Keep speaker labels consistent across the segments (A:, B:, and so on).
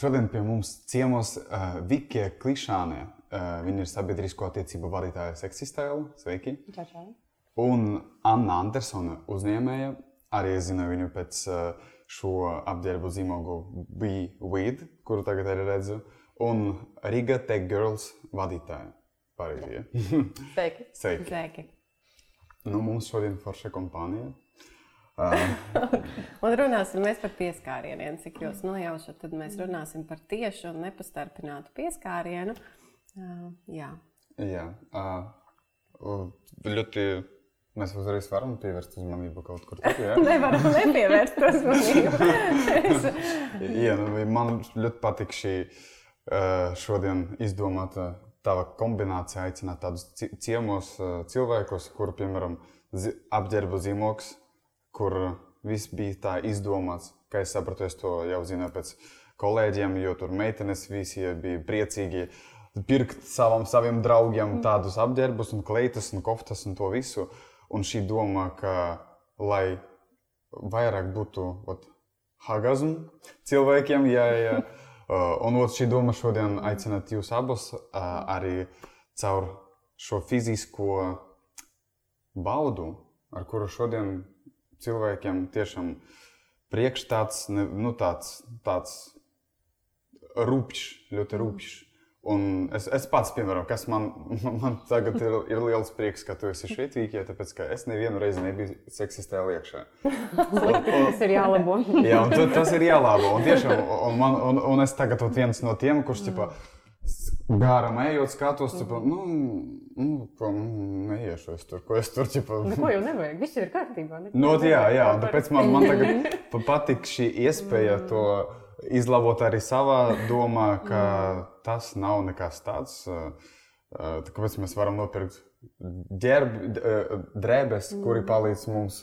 A: šodien pie mums ciemos uh, Vikija Klišāne. Uh, viņa ir sabiedrisko attiecību vadītāja Seksistēla. Sveiki!
B: Čau, čau.
A: Un Anna Andersona uzņēmēja. Arī es zinu viņu pēc uh, šo apģērbu zīmogu Be Weed, kuru tagad arī redzu. Un Riga Tech Girls vadītāja. Ja?
B: Sveiki.
A: Sveiki!
B: Sveiki.
A: Nu, mums šodien forša kompānija.
B: Un runāsim mēs par pieskārieniem. Cik jūs nojaušat, tad mēs runāsim par tiešu un nepastarpinātu pieskārienu. Uh, jā.
A: Jā, uh, ļoti. Mēs uzreiz varam pievērst uzmanību kaut kur tur. Ja?
B: Nevaram nepievērst uzmanību.
A: Jā, nu, man ļoti patīk šī uh, šodien izdomāta tava kombinācija, aicināt tādus ci- ciemos uh, cilvēkus, kur, piemēram, apģērba zīmogs, kur viss bija tā izdomāts. Kā es sapratu, es to jau zinu pēc kolēģiem, jo tur meitenes visi bija priecīgi pirkt savam, saviem draugiem tādus apģērbus, un kleitas, un koftas un to visu. Un šī doma, ka lai vairāk būtu ot, hagazmu cilvēkiem, ja, ja, un ot, šī doma šodien aicināt jūs abus arī caur šo fizisko baudu, ar kuru šodien cilvēkiem tiešām priekšstats, ne- nu, tāds, tāds rupjš, ļoti rupjš. Un es, es pats, piemēram, kas man, man tagad ir, ir liels prieks, ka tu esi šeit, Vīkija, tāpēc ka es nevienu reizi nebiju seksistē iekšā.
B: Tas ir jālabo.
A: Jā, un tas ir jālabo. Un, tiešām, un, man, un, un es tagad viens no tiem, kurš ķipa, gāram ejot, skatos, ķipa, nu, nu, ko, nu, neiešu es tur, ko es tur ķipa.
B: Neko jau nevajag. Viss ir kārtībā.
A: Nu, jā, jā, un tāpēc man, man tagad pa- patīk šī iespēja to izlabot arī savā domā, ka tas nav nekas tāds. Kāpēc mēs varam nopirkt drēbes, kuri palīdz mums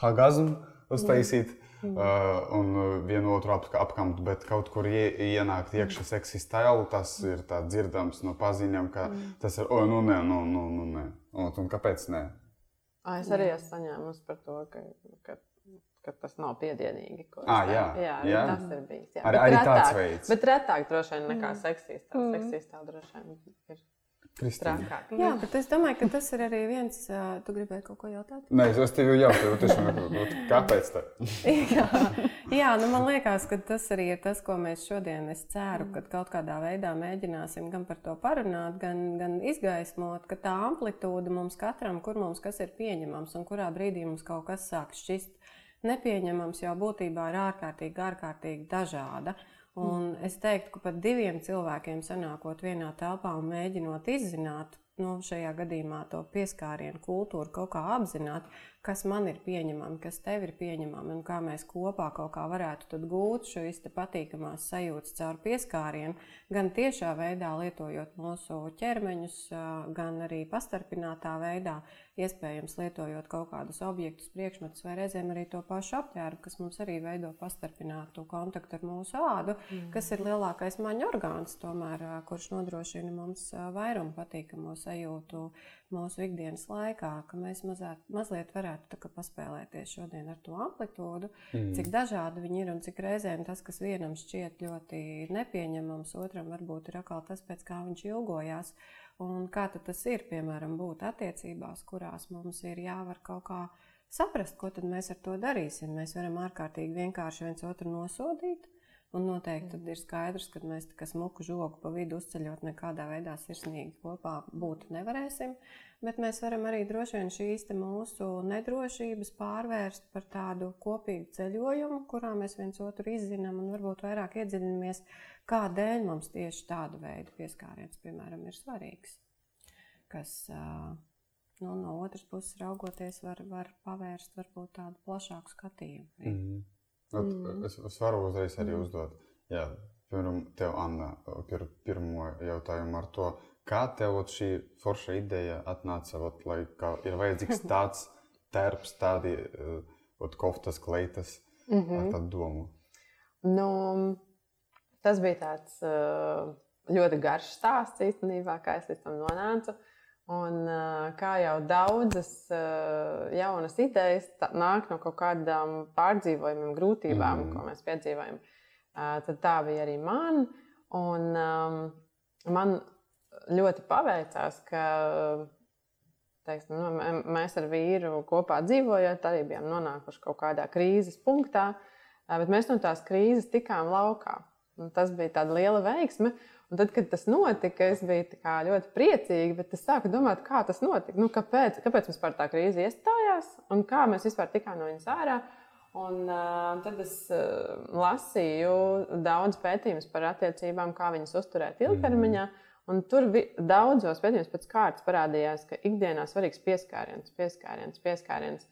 A: hagazmu uztaisīt. Uh, un uh, vienu otru ap, apkamt, bet kaut kur ie, ienākt iekšā seksī stēlu, tas ir tā dzirdams no paziņām, ka tas ir, o, nu nē, nu, nu, nu nē. Un, un kāpēc nē?
C: Ā, Es arī esmu saņēmusi par to, ka, ka, ka tas nav piedienīgi. tā-
A: jā,
C: jā,
A: jā.
C: tas ir bijis. Jā.
A: Arī-
C: Bet
A: arī tāds
C: retāk-
A: veids.
C: Bet retāk droši vien nekā seksīs. Tā seksīs tā droši vien ir. Trakāk.
B: Jā, bet es domāju, ka tas ir arī viens. ā, Tu gribēji kaut ko jautāt?
A: Nē, es tev jau jautāju, tiešām, ot, kāpēc tā?
B: jā, jā nu man liekas, ka tas arī ir tas, ko mēs šodien, es ceru, ka kaut kādā veidā mēģināsim gan par to parunāt, gan, gan izgaismot, ka tā amplitūda mums katram, kur mums kas ir pieņemams un kurā brīdī mums kaut kas sāk šķist nepieņemams, jau būtībā ir ārkārtīgi, ārkārtīgi dažāda. Un es teiktu, ka pat diviem cilvēkiem sanākot vienā telpā un mēģinot izzināt, nu, šajā gadījumā to pieskārienu kultūru, kaut kā apzināt, kas man ir pieņemami, kas tev ir pieņemami, un kā mēs kopā kaut kā varētu gūt te patīkamās sajūtas caur pieskārienu, gan tiešā veidā lietojot mūsu ķermeņus, gan arī pastarpinātā veidā, iespējams lietojot kaut kādus objektus, priekšmetus vai reizēm arī to pašu apģērbu, kas mums arī veido pastarpinātu kontaktu ar mūsu ādu, mm. kas ir lielākais maņu orgāns, tomēr, kurš nodrošina mums vairumu patīkamo sajūtu mūsu ikdienas laikā, ka mēs mazāk, mazliet varētu paspēlēties šodien ar to amplitūdu, mm. cik dažādi viņi ir un cik reizēm tas, kas vienam šķiet ļoti nepieņemams, otram varbūt ir atkal tas, pēc kā viņš ilgojās. Un kā tas ir, piemēram, būt attiecībās, kurās mums ir jāvar kaut kā saprast, ko mēs ar to darīsim. Mēs varam ārkārtīgi vienkārši viens otru nosodīt. Un noteikti tad ir skaidrs, ka mēs tā kā smuku žogu pa vidu uzceļot, nekādā veidā sirsnīgi kopā būt nevarēsim. Bet mēs varam arī droši vien šīs mūsu nedrošības pārvērst par tādu kopīgu ceļojumu, kurā mēs viens otru izzinām un varbūt vairāk iedziļināmies, kādēļ mums tieši tāda veida pieskāriens, piemēram, ir svarīgs. Kas nu, no otras puses raugoties, var, var pavērst varbūt tādu plašāku skatījumu.
A: Mm. Ot, es, es varu uzreiz arī uzdot. Jā, piemēram, tev, Anna, pir, pirmo jautājumu ar to, kā tev šī forša ideja atnāca, ot, lai ir vajadzīgs tāds terps, tādi uh, ot, koftas, kleitas, mm -hmm. ar tādu domu.
C: Nu, tas bija tāds uh, ļoti garš stāsts īstenībā, kā es līdz tam nonācu. Un, uh, kā jau daudzas uh, jaunas idejas nāk no kaut kādām pārdzīvojumiem, grūtībām, mm. ko mēs piedzīvojam. tad tā bija arī man. Un, man ļoti paveicās, ka teiksim, nu, mēs ar vīru kopā dzīvojot, arī bijām nonākuši kaut kādā krīzes punktā, bet mēs no tās krīzes tikām laukā. Un tas bija tāds liela veiksme. Un tad, kad tas notika, es biju ļoti priecīga, bet es sāku domāt, kā tas notika. Nu, kāpēc, kāpēc mums par tā krīze iestājās un kā mēs vispār tikām no viņas ārā. Un, uh, tad es uh, lasīju daudz pētījumus par attiecībām, kā viņas uzturēt ilgtermiņā. Mm. Un tur daudzos pētījumos pēc kārtas parādījās, ka ikdienā svarīgs pieskāriens, pieskāriens, pieskāriens.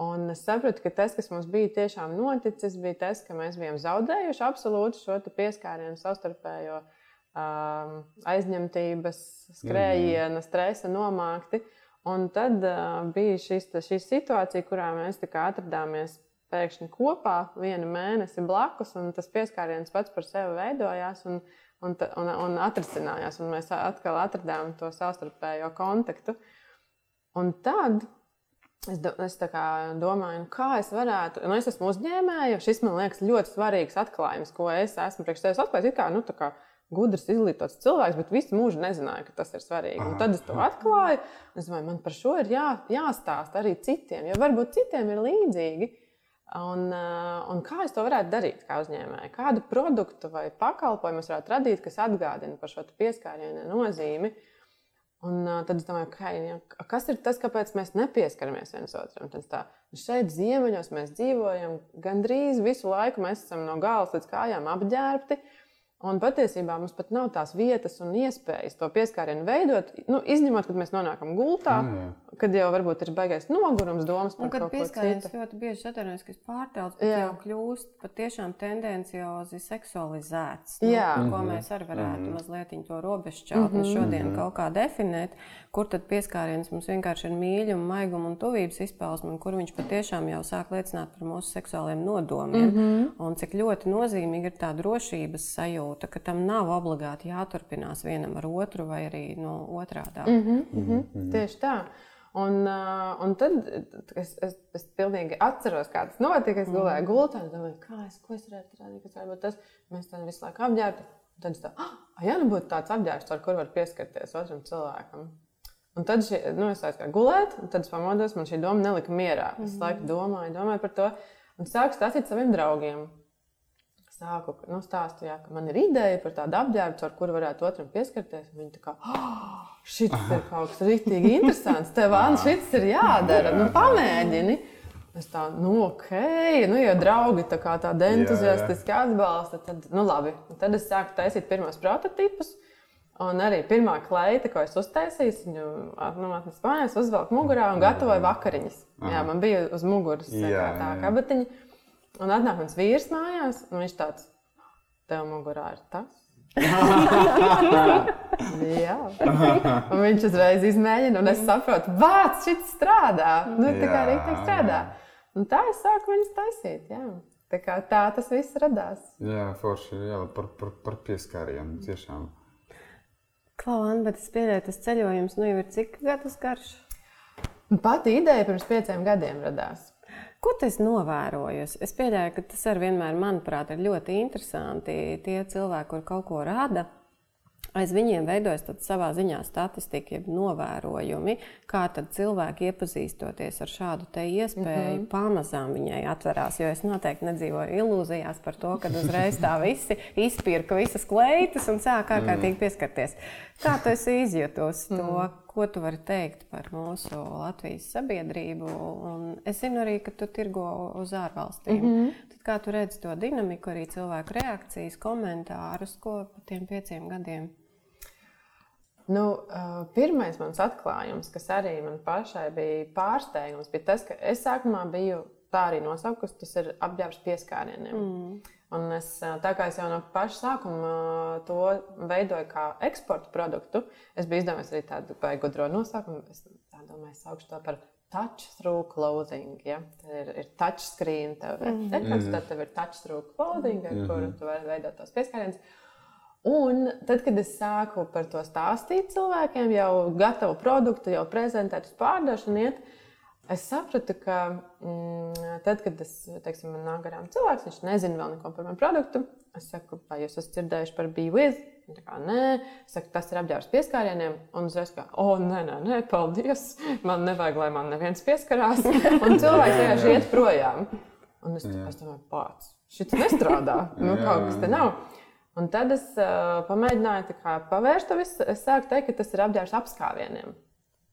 C: Un es sapratu, ka tas, kas mums bija tiešām noticis, bija tas, ka mēs bijām zaudējuši absolūti šo pieskārienu, savstarpējo um, aizņemtības, skrējiena, stresa nomākti. Un tad uh, bija šis, šī situācija, kurā mēs atradāmies pēkšņi kopā vienu mēnesi blakus, un tas pieskāriens pats par sevi veidojās un, un, un, un atrisinājās. Un mēs atkal atradām to savstarpējo kontaktu. Un tad es, es domāju, nu, kā es varētu, nu, es esmu uzņēmēja, šis man liekas ļoti svarīgs atklājums, ko es esmu priekš tevis atklājis. Kā, nu, kā, gudrs, izglītots cilvēks, bet visu mūžu nezināju, ka tas ir svarīgi. Un tad es to atklāju. Es domāju, man par šo ir jā, jāstāsta arī citiem, jo varbūt citiem ir līdzīgi. Un, eh, un kā es to varētu darīt, kā uzņēmēji? Kādu produktu vai pakalpojumu es varētu radīt, kas atgādina par šo pieskārienu nozīmi? Un uh, tad es domāju, ka, ja, kas ir tas, kāpēc mēs nepieskaramies viens otram? Tad tā, nu šeit, ziemeļos, mēs dzīvojam gandrīz visu laiku. Mēs esam no galvas līdz kājām apģērbti. Uh, Un patiesībā mums pat nav tās vietas un iespējas to pieskārienu veidot. Nu, izņemot, kad mēs nonākam gultā, mm. kad jau varbūt ir baigais nogurums, domas par to,
B: kas ir. Tas ļoti bieži atvainojas, ka pārtēlts, bet jau kļūst patiešām tendenciozi seksualizēts. Nu, Jā. Ko mm -hmm. mēs arī varētu mm -hmm. mazliet to robežšķautni mm -hmm. šodien mm -hmm. kaut kā definēt, kur tad pieskāriens mums vienkārši ir mīļuma, maiguma un tuvības izpausme, un kur viņš patiešām jau sāk liecināt par mūsu seksuāliem nodomiem. Mm -hmm. Un cik ļoti nozīmīga ir tā drošības sajūta ka tam nav obligāti jāturpinās vienam ar otru vai arī no otrādā.
C: Mm -hmm, mm -hmm. Tieši tā. Un, uh, un tad es, es, es pilnīgi atceros, kā tas notika. Es gulēju gultā un domāju, kā es, es varētu rādīt, kas varbūt tas. Mēs tam visu laiku apģērbti. Tad es tādu, ah, ja nu būtu tāds apģērbs, ar kur var pieskarties otram cilvēkam. Un tad šī, nu, es aizgāju gulēt, un tad es pamodos, man šī doma nelika mierā. Es mm -hmm. laiku domāju, domāju par to, un sāku stāstīt saviem draugiem sāku nu, stāstu, jā, ka man ir ideja par tādu apģērbu, ar kuru varētu otram pieskarties. Viņi tā kā, oh, šis ir kaut kas rīktīgi interesants. Tev, Anna, šis ir jādara. Nu, pamēģini. Es tā, nu, ok, nu, ja draugi tā kā tādi entuziastiski atbalsta, tad, nu, labi. Un tad es sāku taisīt pirmos prototipus. Un arī pirmā kleita, ko es uztaisīju, viņu nu, atnesu mājās, uzvelku mugurā un gatavoju vakariņas. Aha. Jā, man bija uz muguras jā, tā kabatiņa. Un atnāk mans vīrs mājās, un viņš tāds - tev mugurā ir tas. Jā, un viņš uzreiz izmēģina, un es saprotu, vārds šis strādā. Nu, tā kā arī tā strādā. Un tā es sāku viņus taisīt. Jā. Tā, kā, tā tas viss radās.
A: Jā, forši jā, par, par, par pieskārienu tiešām.
B: Klauna, bet es pieļauju, tas ceļojums nu jau ir cik gadus garš?
C: Pati ideja pirms pieciem gadiem radās.
B: Ko tas novērojas? Es pieļauju, ka tas arī vienmēr, manuprāt, ir ļoti interesanti. Tie cilvēki, kur kaut ko rada, aiz viņiem veidojas savā ziņā statistika, jeb novērojumi, kā cilvēki iepazīstoties ar šādu iespēju, mm -hmm. pamazām viņai atverās. Jo es noteikti nedzīvoju ilūzijās par to, ka uzreiz tā visi izpirka visas kleitas un sāk ārkārtīgi pieskarties. Kā tu izjutusi to? Mm. Ko tu vari teikt par mūsu Latvijas sabiedrību? Un es zinu arī, ka tu tirgo uz ārvalstīm. Mm -hmm. Tad kā tu redzi to dinamiku, arī cilvēku reakcijas, komentārus, ko pa tiem pieciem gadiem?
C: Nu, pirmais mans atklājums, kas arī man pašai bija pārsteigums, bija tas, ka es sākumā biju tā arī nosaukusi, tas ir apģērbs pieskārieniem. Mm. Un es, tā kā es jau no paša sākuma to veidoju kā eksporta produktu, es biju izdomājis arī tādu gudro nosaukumu. Es domāju, es saukšu to par touch-through clothing. Ja? Tad ir, ir touchscreen, tev ir mm -hmm. tad tev ir touch-through clothing, ar mm -hmm. kuru tu vari veidot tos pieskārienus. Un tad, kad es sāku par to stāstīt cilvēkiem, jau gatavu produktu, jau prezentēt uz pārdošanu, iet, es sapratu, ka mm, tad, kad es, teiksim, man nāk garām cilvēks, viņš nezina vēl neko par manu produktu, es saku, vai jūs esat dzirdējuši par BeWiz? Viņa kā nē, es saku, tas ir apģērbs pieskārieniem. Un uzreiz kā, o, nē, nē, nē, paldies. Man nevajag, lai man neviens pieskarās. Un cilvēks vienkārši iet projām. Un es, es domāju, pats, šis nestrādā. Nu, kaut kas te nav. Un tad es uh, pamēģināju kā pavērst to visu. Es sāku teikt, ka tas ir apģērbs apskāvieniem.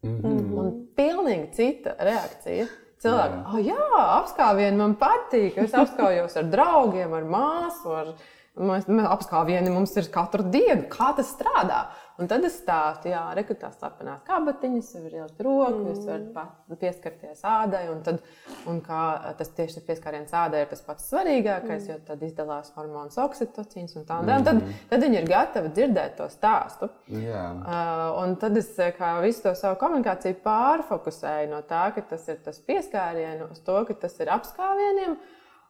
A: Mhm.
C: Un pilnīgi cita reakcija. Cilvēki, ah, jā, apskāvieni man patīk. Es apskājos ar draugiem, ar māsu. Ar... Mēs, mēs apskāvieni mums ir katru dienu. Kā tas strādā? Un tad es stāstu, jā, rekrutās slapenās kabatiņas, var ielikt roku, jūs varat pat pieskarties ādai. Un, tad, un kā tas tieši pieskāriens ādai ir tas pats svarīgākais, jo tad izdalās hormonas oksitocīns un tā. Un tā. Un tad, tad viņi ir gatavi dzirdēt to stāstu.
A: Jā.
C: Uh, un tad es eh, visu to savu komunikāciju pārfokusēju no tā, ka tas ir tas pieskāriens, uz to, ka tas ir apskāvieniem.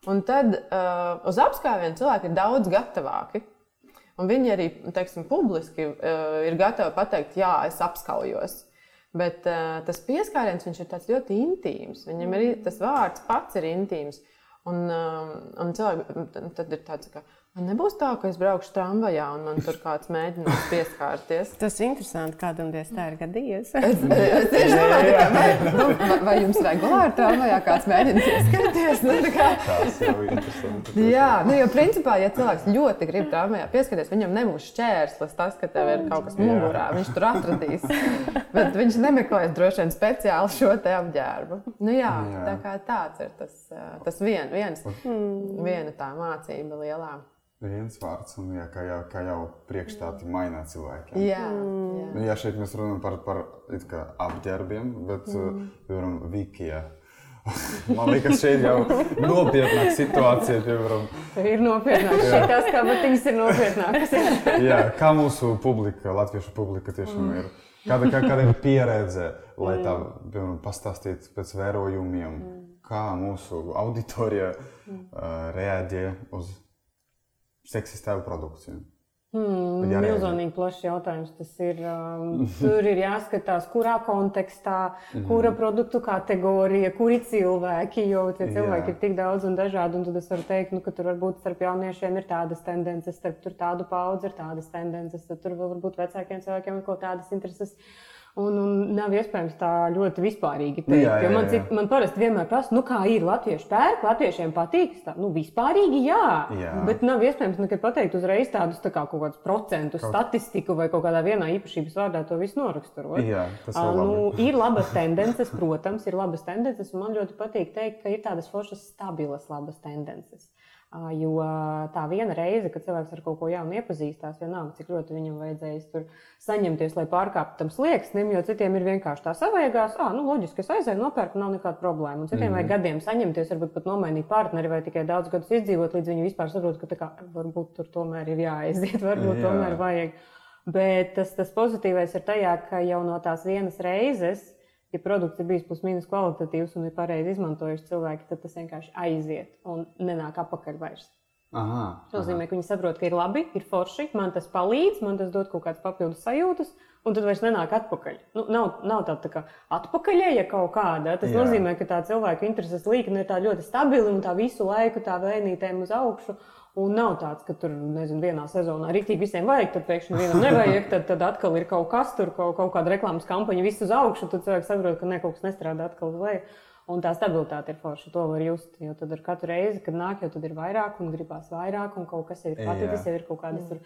C: Un tad uh, uz apskāvienu cilvēki ir daudz gatavāki. Un viņi arī teiksim, publiski uh, ir gatavi pateikt, jā, es apskaujos. Bet uh, tas pieskāriens ir ļoti intīms. Viņam ir tas vārds pats ir intīms. Un, um, un cilvēki tad ir tāds, ka nebūs tā, ka es braukšu tramvajā un man tur kāds mēģinās pieskārties.
B: Tas ir interesanti, kādam dievs tā ir gadījies.
C: Es, es tieši domāju, ka, vai, nu, vai- jums regulāri tramvajā kāds mēģina pieskarties? Nu, tā kā,
A: Tas jau ir interesanti.
C: Jā, nu, jo principā, ja cilvēks ļoti grib tramvajā pieskarties, viņam nebūs šķērslis tas, ka tev ir kaut kas mugurā. Viņš tur atradīs. Bet viņš nemeklēs droši vien speciāli šo te apģērbu. Nu, jā,
A: Jā.
C: tā kā tāds ir tas, ā, tas vien, viens, viena tā mācība lielā.
A: Viens vārds, un jā, kā jau, kā jau priekšstāti maina cilvēkiem.
C: Jā, jā.
A: Nu, Jā, šeit mēs runājam par, par it kā apģērbiem, bet, mm. piemēram, Vikija. Man liekas, šeit jau nopietnāka situācija, piemēram,
B: ir nopietnāk. Šīs kabatiņas ir nopietnākas.
A: jā, kā mūsu publika, latviešu publika tiešām ir. Kāda, kā, kāda ir pieredze, lai tā, piemēram, pastāstītu pēc vērojumiem, kā mūsu auditorija uh, reaģē uz seksistēvu produkciju?
D: Hmm. Milzonīgi plašs jautājums. Tas ir, um, tur ir jāskatās, kurā kontekstā, kura produktu kategorija, kuri cilvēki. Jo tie
A: Jā.
D: cilvēki ir tik daudz un dažādi. Un tad es varu teikt, nu, ka tur varbūt starp jauniešiem ir tādas tendences, starp tur tādu paudzi ir tādas tendences, tad tur varbūt vecākiem cilvēkiem ir kaut kādas intereses. Un, un nav iespējams tā ļoti vispārīgi teikt.
A: Jā, jā,
D: jo man,
A: jā.
D: cik, man parasti vienmēr prasa, nu, kā ir latviešu pērk, latviešiem patīk. Tā, nu, vispārīgi jā,
A: Jā.
D: bet nav iespējams nekad pateikt uzreiz tādus tā kā, kaut kādus procentus,
A: Kaut-
D: statistiku vai kaut kādā vienā īpašības vārdā to visu noraksturot.
A: Jā, labi.
D: nu, ir labas tendences, protams, ir labas tendences. un Man ļoti patīk teikt, ka ir tādas foršas, stabilas, labas tendences. Jo tā viena reize, kad cilvēks ar kaut ko jaunu iepazīstās, vienalga, cik ļoti viņam vajadzēs tur saņemties, lai pārkāptu tam slieksnim, jo citiem ir vienkārši tā savējās, ah, nu, loģiski, es aizēju, nopērku, nav nekāda problēma. Un citiem mm. vajag gadiem saņemties, varbūt pat nomainīt partneri vai tikai daudz gadus izdzīvot, līdz viņi vispār saprot, ka tā kā, varbūt tur tomēr ir jāaiziet, varbūt
A: Jā.
D: tomēr vajag. Bet tas, tas pozitīvais ir tajā, ka jau no tās vienas reizes, ja produkts ir bijis plus mīnus kvalitatīvs un ir pareizi izmantojuši cilvēki, tad tas vienkārši aiziet un nenāk atpakaļ vairs.
A: Aha,
D: Tas nozīmē, ka viņi saprot, ka ir labi, ir forši, man tas palīdz, man tas dod kaut kādas papildus sajūtas, un tad vairs nenāk atpakaļ. Nu, nav, nav tāda tā kā atpakaļēja kaut kāda. Tas.
A: Jā.
D: nozīmē, ka tā cilvēka intereses līkne ir tā ļoti stabila un tā visu laiku tā vēnītēm uz augšu. Un nav tāds, ka tur nezinu, vienā sezonā rīktīgi visiem vajag, tad pēkšņi vienam nevajag, tad, tad atkal ir kaut kas tur, kaut, kaut kāda reklāmas kampaņa, viss uz augšu. Tad cilvēks saprot, ka ne, kaut kas nestrādā atkal uz leju. Un tā stabilitāte ir forša. To var just. Jo tad ar katru reizi, kad nāk, jau tad ir vairāk un gribās vairāk, un kaut kas jau ir paticis,
A: Jā.
D: jau ir kaut kādas tur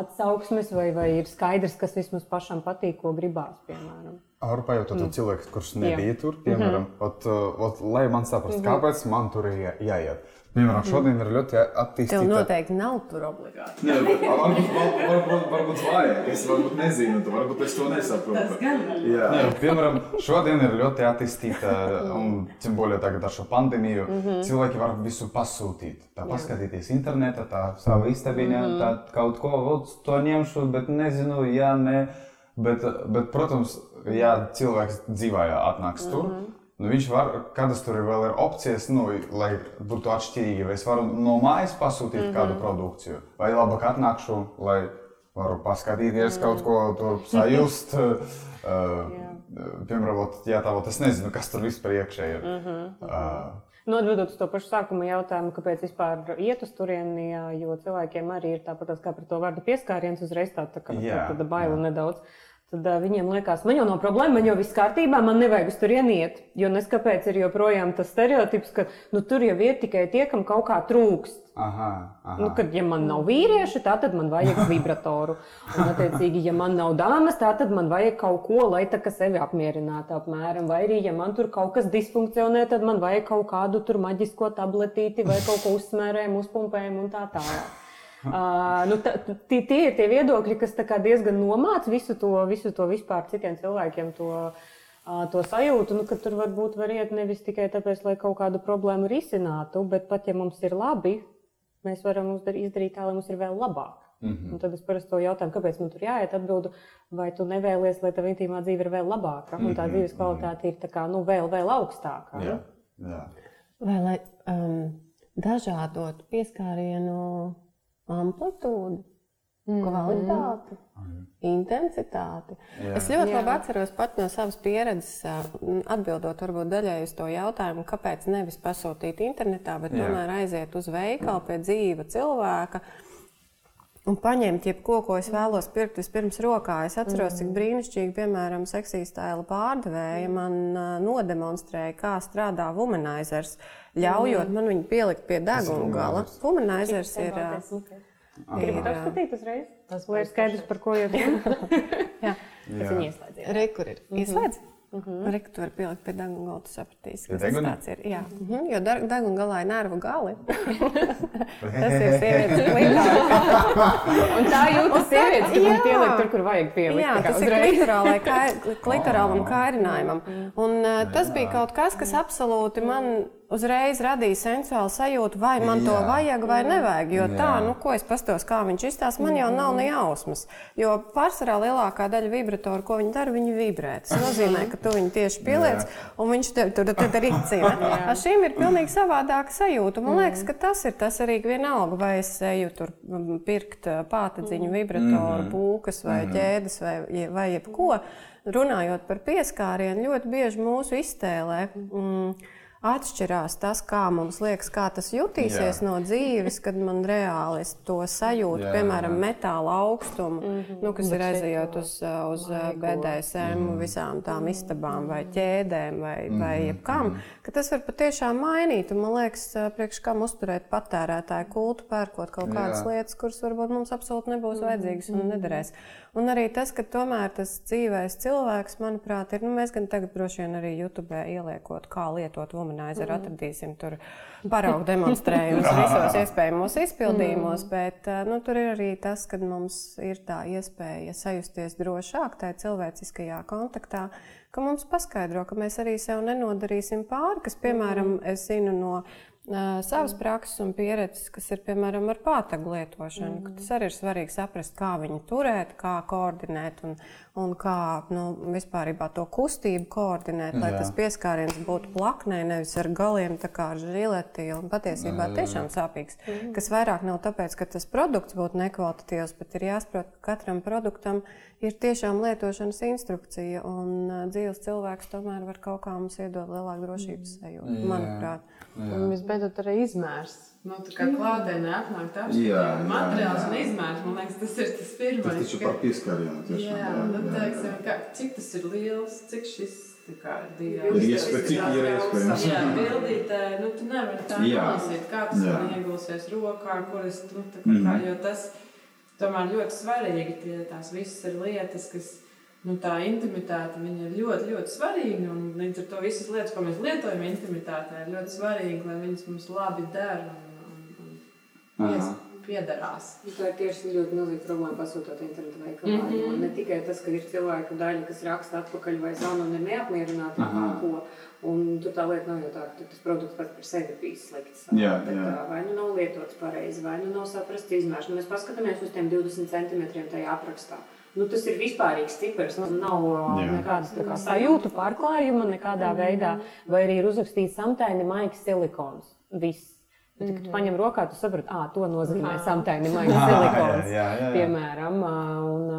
D: atsauksmes, vai, vai ir skaidrs, kas vismaz pašam patīk, ko gribās, piemēram.
A: Ar pajautāt mm. cilvēku, kurš nebija tur,
D: Mhm.
A: piemēram, mm -hmm. ot, ot, lai man saprastu, mm -hmm. kāpēc man tur ir jā, jāiet. Piemēram, šodien ir ļoti
B: Tev
A: attīstīta.
B: noteikti nav tur obligāti.
E: Nē, bet varbūt, varbūt, varbūt, vajag. Es varbūt nezinu, tu varbūt es to nesaprotu. Jā.
A: Jā, piemēram, šodien ir ļoti attīstīta, un tiem bolē tagad ar šo pandēmiju, mm -hmm. cilvēki var visu pasūtīt. Tā paskatīties internetā, tā savā istabiņā, mm -hmm. tā kaut ko, ot, to ņemšu, bet nezinu, jā, nē. Bet, bet protams, ja cilvēks dzīvē atnāks tur, mm -hmm. Nu viņš var, kādas tur ir vēl ir opcijas, nu, lai būtu atšķirīgi. Vai es varu no mājas pasūtīt mm -hmm. kādu produkciju, vai labāk atnākšu, lai varu paskatīties mm. kaut ko tur sajust. uh, piemēram, ja tā, es nezinu, kas tur vispār iekšā ir. Mm -hmm. uh,
D: Nu, atbildot uz to pašu sākuma jautājumu, kāpēc vispār iet uz turieni, jo cilvēkiem arī ir tāpat kā par to vārdu pieskāriens, uzreiz tā, tā, tā, tā baila nedaudz. Uh, Tad uh, viņiem liekas, man jau nav problēma, man jau viss kārtībā, man nevajag uz turieni iet. Jo neskapēc ir joprojām tas stereotips, ka nu, tur jau ir tikai tie, kam kaut kā trūkst. Aha, aha. Nu, kad, ja man nav vīrieši, tā tad man vajag vibratoru. Un, attiecīgi, ja man nav dāmas, tā tad man vajag kaut ko, lai tā kā sevi apmierinātu apmēram. Vai arī, ja man tur kaut kas disfunkcionē, tad man vajag kaut kādu tur maģisko tabletīti vai kaut ko uzsmērējumu, uzpumpējumu un tā tālāk. Uh, nu, tie, tie ir tie viedokļi, kas diezgan nomāca visu to, visu to vispār citiem cilvēkiem. To, uh, to sajūtu, nu, ka tur varbūt var iet nevis tikai tāpēc, lai kaut kādu problēmu risinātu, bet pat ja mums ir labi, mēs varam izdarīt tā, lai mums ir vēl labāk. Mm -hmm. Un tad es parasti to jautāju, kāpēc man tur jāiet, atbildu, vai tu nevēlies, lai tava intīmā dzīve ir vēl labāka, un tā mhm, dzīves kvalitāte ir kā, nu, vēl, vēl augstāka. Jā,
B: jā. Vai lai um, dažādot pieskārienu amplitūdu, mm. kvalitāti, mm. intensitāti. Jā. Es ļoti Jā. labi atceros pat no savas pieredzes, atbildot varbūt daļai uz to jautājumu, kāpēc nevis pasūtīt internetā, bet Jā. tomēr aiziet uz veikalu pie dzīva cilvēka. Un paņemt jebko, ko es vēlos pirkt vispirms rokā. Es atceros, cik mm. brīnišķīgi, piemēram, seksīs tēla pārdevēja man nodemonstrēja, kā strādā womanizers. Ļaujot mm. man viņu pielikt pie deguna gala. Humanizers ir.
D: Gribu paskatīt uzreiz, lai ir skaidrs, par ko ir runa. Jā, tas ir ieslēdzies.
B: Rekur ir. Ieslēdz? Mm -hmm. Reku tu vari pielikt pie deguna gala, tu sapratīsi, kas tas tāds ir. Jā, mm -hmm. jo deguna galā ir nervu gali. tas ir sievietes klitorā.
D: un tā jūtas sievietes, ka viņi pieliek tur, kur vajag pielikt.
B: Jā, tas uzreiz. ir klitorālai, klitorālam kārinājumam. Un uh, tas bija kaut kas, kas absolūti man uzreiz radīja sensuālu sajūtu, vai man jā. to vajag vai nevajag. Jo jā. tā, nu, ko es pastos, kā viņš izstāsta, man jau nav ne jausmas. Jo pārsvarā lielākā daļa vibratoru, ko viņi dara, viņi vibrē. Tas nozīmē, ka tu viņu tieši pieliec, jā. un viņš tev tur arī cīnā. Ar šīm ir pilnīgi savādāka sajūta. Man liekas, ka tas ir tas arī vienalga, vai es eju tur pirkt pātadziņu vibratoru, mm. būkas vai mm. ķēdes vai, vai jebko. Runājot par pieskārienu, ļoti bieži mūsu iztēlē. Mm, atšķirās tas, kā mums liekas, kā tas jutīsies jā. no dzīves, kad man reāli to sajūtu, jā, piemēram, metāla augstumu, mm -hmm. nu, kas ir aizejot uz, uz BDSM, mm -hmm. visām tām istabām vai ķēdēm vai, mm -hmm. vai jebkam, mm -hmm. ka tas var patiešām mainīt. Un, man liekas, priekš kam uzturēt patērētāju kultu, pērkot kaut kādas jā. lietas, kuras varbūt mums absolūti nebūs mm -hmm. vajadzīgas un nederēs. Un arī tas, ka tomēr tas dzīvais cilvēks, manuprāt, ir, nu, mēs gan tagad droši vien arī YouTube ieliekot, kā lietot womanizer, mm. atradīsim tur paraugu demonstrējumus visos iespējamos izpildījumos, mm. bet nu, tur ir arī tas, ka mums ir tā iespēja sajusties drošāk tajā cilvēciskajā kontaktā, ka mums paskaidro, ka mēs arī sev nenodarīsim pāri, kas, piemēram, es zinu no savas prakses un pieredzes, kas ir piemēram ar pātagu lietošanu. Mm. Tas arī ir svarīgi saprast, kā viņu turēt, kā koordinēt un, un kā nu, vispār to kustību koordinēt, lai Jā. tas pieskāriens būtu plaknē, nevis ar galiem, kā ar žileti. Un patiesībā Jā. tiešām sāpīgs. Mm. Kas vairāk nav tāpēc, ka tas produkts būtu nekvalitatīvs, bet ir jāsaprot, ka katram produktam ir tiešām lietošanas instrukcija. Un dzīves cilvēks tomēr var kaut kā mums iedot lielāku drošības sajūtu, manuprāt.
C: Jā. Un visbeidzot, arī izmērs. Nu, tā kā klātienē atnāk tāds materiāls un izmērs, man liekas, tas ir tas pirmais.
E: Tas taču par pieskārienu
C: tiešām. Jā, jā, nu, teiksim, kā, cik tas ir liels, cik šis
E: kā. Ir iespējams.
C: Jā, bildītē, nu, tu nevari tā nolasīt, kā tas jā. man iegulsies rokā, kur es, nu, tā kā, mm. jo tas tomēr ļoti svarīgi, tie tās visas ir lietas, kas nu, tā intimitāte ir ļoti, ļoti svarīga. Un līdz ar to visas lietas, ko mēs lietojam intimitātē, ir ļoti svarīgi, lai viņas mums labi dara un, un, un piederās.
D: Tā ir tieši ļoti milzīga problēma pasūtot internetu veikalā. Mm -hmm. Ne tikai tas, ka ir cilvēku daļa, kas raksta atpakaļ vai zvana un ir neapmierināti ar kaut ko. Un tur tā lieta nav jau tā, ka tas produkts pats par sevi bija slikts. Jā, bet, jā. Vai nu nav lietots pareizi, vai nu nav saprasts izmērs. Nu, mēs paskatāmies uz tiem 20 centimetriem tajā aprakstā. Nu, tas ir vispārīgs cipars. Nu, nav Jā. nekādas kā, sajūtu pārklājuma nekādā mm -hmm. veidā. Vai arī ir uzrakstīts samtaini maigs silikons. Viss. Bet, kad tu paņem rokā, tu saproti, ah, to nozīmē samtaini maisa silikons,
A: jā, jā, jā.
D: piemēram. ā, Un,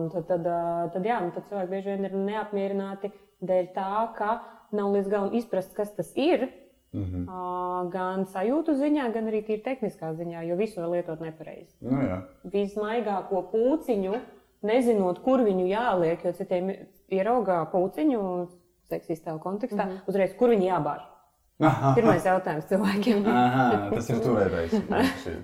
D: un tad, tad, tad, jā, nu, tad cilvēki bieži vien ir neapmierināti dēļ tā, ka nav līdz galam izprast, kas tas ir.
A: Mhm.
D: ā, Gan sajūtu ziņā, gan arī tīri tehniskā ziņā, jo visu var lietot nepareizi.
A: Nu, jā.
D: Vismaigāko pūciņu, nezinot, kur viņu jāliek, jo citiem ieraugā pūciņu, seksistā kontekstā, mm -hmm. uzreiz, kur viņi jābāž.
A: Aha,
D: Pirmais jautājums cilvēkiem.
A: aha, tas ir turētais.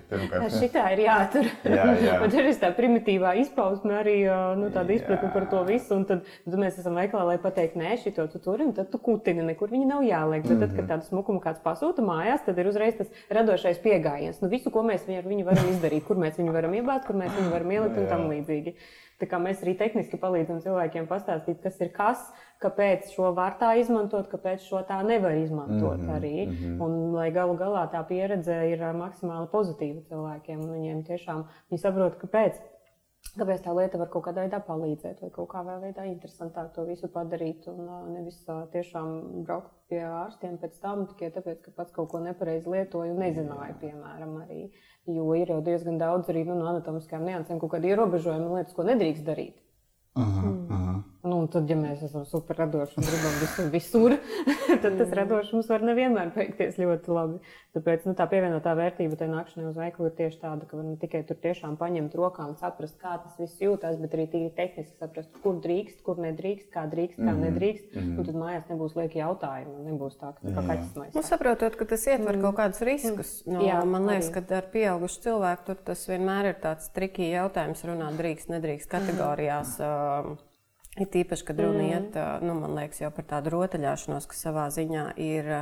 A: Pirmkārt,
D: Šitā ir jātur.
A: Jā, jā.
D: Un tur ir tā primitīvā izpausme, arī nu, tāda izpratne par to visu. Un tad, tad mēs esam veikalā, lai pateiktu, nē, šito tu turi, un tad tu kutini, nekur viņi nav jāliek. Bet tad, kad tādu smukumu kāds pasūta mājās, tad ir uzreiz tas radošais pieejams. Nu, visu, ko mēs ar viņu varam izdarīt, kur mēs viņu varam iebāzt, kur mēs viņu varam ielikt un tam līdzīgi. Mēs arī tehniski palīdzam cilvēkiem pastāstīt, kas ir kas, kāpēc šo var tā izmantot, kāpēc šo tā nevar izmantot
A: Mhm,
D: arī.
A: mhm.
D: Un lai galu galā tā pieredze ir maksimāli pozitīva cilvēkiem, un viņiem tiešām viņi saprot, kāpēc. Kāpēc tā lieta var kaut kādā veidā palīdzēt, vai kaut kādā veidā interesantāk to visu padarīt, un ā, nevis ā, tiešām braukt pie ārstiem pēc tam tikai tāpēc, ka pats kaut ko nepareizi lietoja un nezināja, piemēram, arī. Jo ir jau diezgan daudz arī nu, no anatomiskām niansēm, kaut kādi ierobežojumi, lietas, ko nedrīkst darīt.
A: Aha, aha.
D: Nu, tad, ja mēs esam super radoši un gribam visur, visur tad tas radošums var nevienmēr beigties ļoti labi. Tāpēc nu, tā pievienotā vērtība tai nākšanai uz veikalu ir tieši tāda, ka var ne tikai tur tiešām paņemt rokā un saprast, kā tas viss jūtas, bet arī tīri tehniski saprast, kur drīkst, kur nedrīkst, kā drīkst, kā nedrīkst. Mm -hmm. Un tad mājās nebūs lieki jautājumi, nebūs tā, ka kā kaķis
B: Nu,
D: maisā.
B: saprotot, ka tas ietver kaut kādus riskus. Nu,
D: Jā,
B: man liekas,
D: arī.
B: ka ar pieaugušu cilvēku tur tas vienmēr ir tāds trikīgi jautājums, runāt drīkst, nedrīkst kategorijās. Uh, Ir tīpaši, kad runa iet uh, nu, liekas, jau par tādu rotaļāšanos, kas savā ziņā ir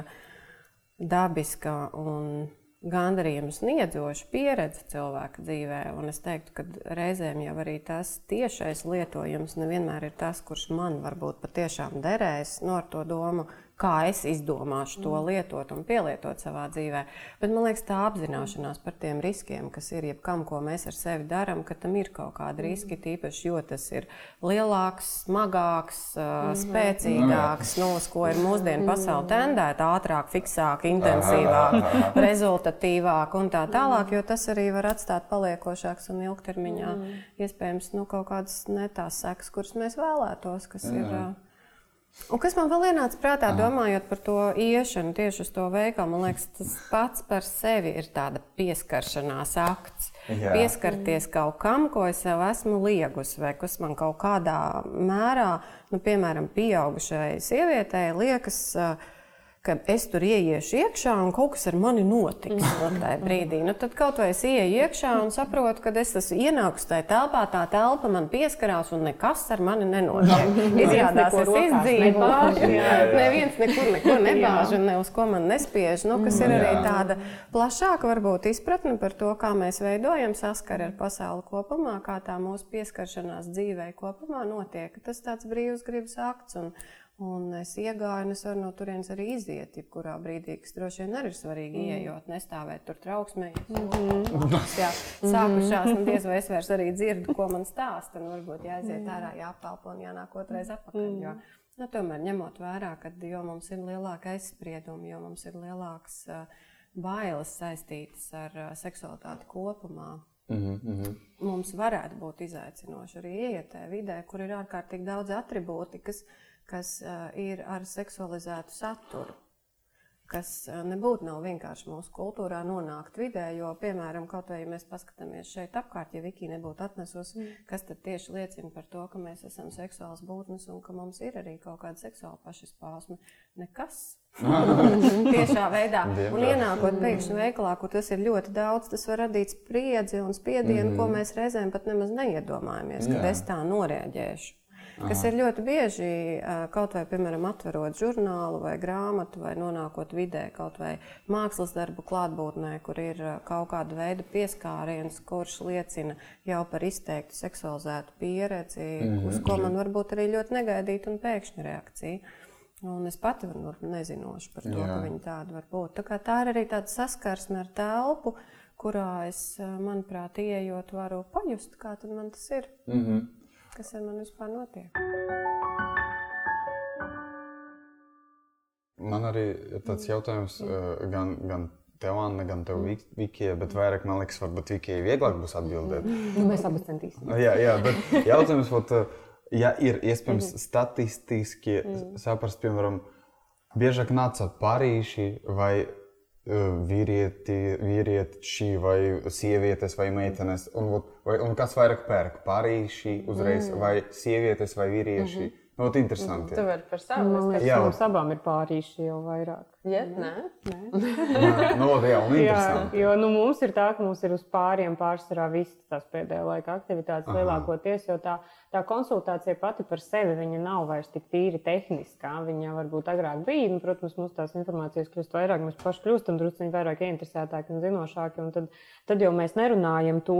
B: dabiska un gandarījuma sniedzoša pieredze cilvēka dzīvē. Un es teiktu, ka reizēm jau arī tas tiešais lietojums nevienmēr ir tas, kurš man varbūt patiešām derēs no ar to domu, kā es izdomāšu to lietot un pielietot savā dzīvē. Bet man liekas, tā apzināšanās par tiem riskiem, kas ir jebkam, ko mēs ar sevi darām, ka tam ir kaut kādi riski, tīpaši, jo tas ir lielāks, smagāks, uh, spēcīgāks, no uz ko ir mūsdienu pasaule tendēta, ātrāk, fiksāk, intensīvāk, rezultatīvāk un tā tālāk, jo tas arī var atstāt paliekošāks un ilgtermiņā iespējams nu, kaut kādas ne tās sekas, kuras mēs vēlētos, kas ir. uh, Un kas man vēl ienāca prātā, domājot par to iešanu tieši uz to veikalu, man liekas, tas pats par sevi ir tāda pieskaršanās akts.
A: Jā.
B: Pieskarties kaut kam, ko es sev esmu liegusi, vai kas man kaut kādā mērā, nu, piemēram, pieaugušai sievietei liekas. ā, Ka es tur ieiešu iekšā un kaut kas ar mani notiks no tajā brīdī. Nu, tad kaut vai es ieeju iekšā un saprotu, ka es esmu ienākusi tajā telpā, tā telpa man pieskarās un nekas ar mani nenotiek. Izrādās, es izdzīvoju.
D: jā.
B: Neviens nekur neko nebāž un ne uz ko man nespiež. Nu, kas ir arī tāda plašāka varbūt izpratne par to, kā mēs veidojam saskari ar pasauli kopumā, kā tā mūsu pieskaršanās dzīvē kopumā notiek. Tas tāds brīvs gribas akts. Un, Un es iegāju, un es varu no turienes arī iziet, jebkurā brīdī, kas droši vien arī ir svarīgi. Mm. Iejot, nestāvēt tur trauksmē, jau sākušās, un diez vai es vairs arī dzirdu, ko man stāsta. Un varbūt jāiziet ārā, jāapelpo un jānāk otrais atpakaļ. Jo, nu, tomēr ņemot vērā, ka jo mums ir lielāka aizsprieduma, jo mums ir lielāks uh, bailes saistītas ar uh, seksualitāti kopumā.
A: Mhm, mhm.
B: Mums varētu būt izaicinoši arī ieiet tajā vidē, kur ir ārkārtīgi daudz attribūti, kas, kas ir ar seksualizētu saturu. Kas nebūtu nav vienkārši mūsu kultūrā nonākt vidē, jo, piemēram, kaut vai ja mēs paskatāmies šeit apkārt, ja Viki nebūtu atnesusi, mm. kas tad tieši liecina par to, ka mēs esam seksuāls būtnes un ka mums ir arī kaut kāda seksuāla pašizpausme. Nekas. Tiešā veidā. Un
A: Diemžēl.
B: ienākot pēkšņi veikalā, kur tas ir ļoti daudz, tas var radīt spriedzi un spiedienu, mm. ko mēs reizēm pat nemaz neiedomājamies, kad
A: Jā.
B: es tā noreaģēšu. Kas ir ļoti bieži, kaut vai, piemēram, atverot žurnālu vai grāmatu, vai nonākot vidē, kaut vai mākslas darbu klātbūtnē, kur ir kaut kāda veida pieskāriens, kurš liecina jau par izteiktu seksualizētu pieredzi, mm -hmm. uz ko man varbūt arī ļoti negaidīta un pēkšņa reakcija. Un es pati varbūt nezinošu par to, Jā. Ka viņa tāda var būt. Tā, tā ir arī tāda saskarsme ar telpu, kurā es, manuprāt, ieejot, varu pajust, kā tas ir,
A: Mhm.
B: Kas ar mani vispār notiek.
A: Man arī ir tāds jautājums, eh, gan, gan tev, Anna, gan tev, Vikija, bet vairāk man liekas, varbūt Vikija vieglāk būs atbildēt.
D: Nu, mēs abi centīsimies.
A: Jā, jā, bet jautājums, vat, ja ir iespējams statistiski saprast, piemēram, biežāk nāca pārīši vai vīrieti, vīrieši vai sievietes vai meitenes, un, vai, un kas vairāk pērk? Pārīši uzreiz vai sievietes vai vīrieši? Mm -hmm. Nu, interesanti.
C: Tu vari par savu.
D: Man liekas, ka mums abām ir pārīši jau vairāk.
C: Ja? Nē,
D: Nē.
A: no, jā, un
D: Jā,
A: interesanti.
D: jo nu, mums ir tā, ka mums ir uz pāriem pārsvarā visas tās pēdējā laika aktivitātes
A: Aha.
D: lielākoties, jo tā, tā konsultācija pati par sevi viņa nav vairs tik tīri tehniskā. Viņa varbūt agrāk bija, un, protams, mums tās informācijas kļūst vairāk, mēs paši kļūstam drusku vairāk ieinteresētāki un zinošāki. Un tad, tad jau mēs nerunājam to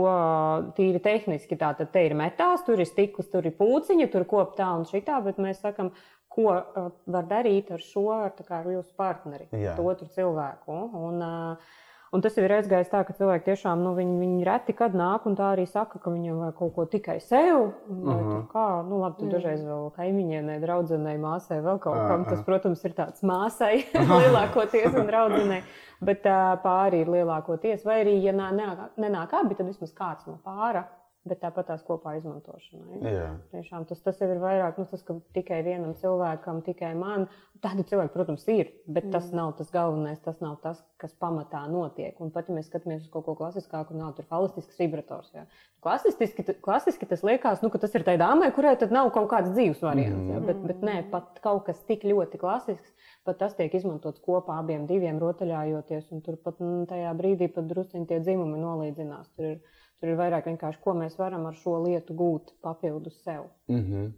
D: tīri tehniski. Tātad te ir metāls, tur ir stikls, tur ir pūciņa, tur kop tā un šitā, bet mēs sakam, ko uh, var darīt ar šo, ar, ar jūsu partneri,
A: Jā.
D: to otru cilvēku. Un, uh, Un tas jau ir aizgājis tā, ka cilvēki tiešām nu, viņi, viņi reti kad nāk un tā arī saka, ka viņam vajag kaut ko tikai sev. Vai
A: Mhm.
D: tur kā, nu, labi, tur dažreiz vēl kaimiņienei, draudzenei, māsai, vēl kaut kam.
A: Aha.
D: Tas, protams, ir tāds māsai lielākoties un draudzenei. Bet uh, pāri ir lielākoties. Vai arī, ja nā- nenāk, nenāk abi, tad vismaz kāds no pāra. Bet tāpat tās kopā izmantošanai.
A: Jā.
D: Tiešām tas, tas jau ir vairāk, nu, tas, ka tikai vienam cilvēkam, tikai man. Tādi cilvēki, protams, ir, bet mm. tas nav tas galvenais, tas nav tas, kas pamatā notiek. Un pat ja mēs skatāmies uz kaut ko klasiskāku, nav tur holistisks vibrators. Jā. Klasiski, klasiski tas liekas, nu, ka tas ir tai dāmai, kurai tad nav kaut kāds dzīves variants. Jā. Bet, bet nē, pat kaut kas tik ļoti klasisks, pat tas tiek izmantots kopā abiem diviem rotaļājoties. Un tur pat nu, tajā brīdī pat drusciņi tie dzimumi nolīdzinās. Tur ir, tur ir vairāk vienkārši, ko mēs varam ar šo lietu gūt papildus sev.
A: Mm -hmm.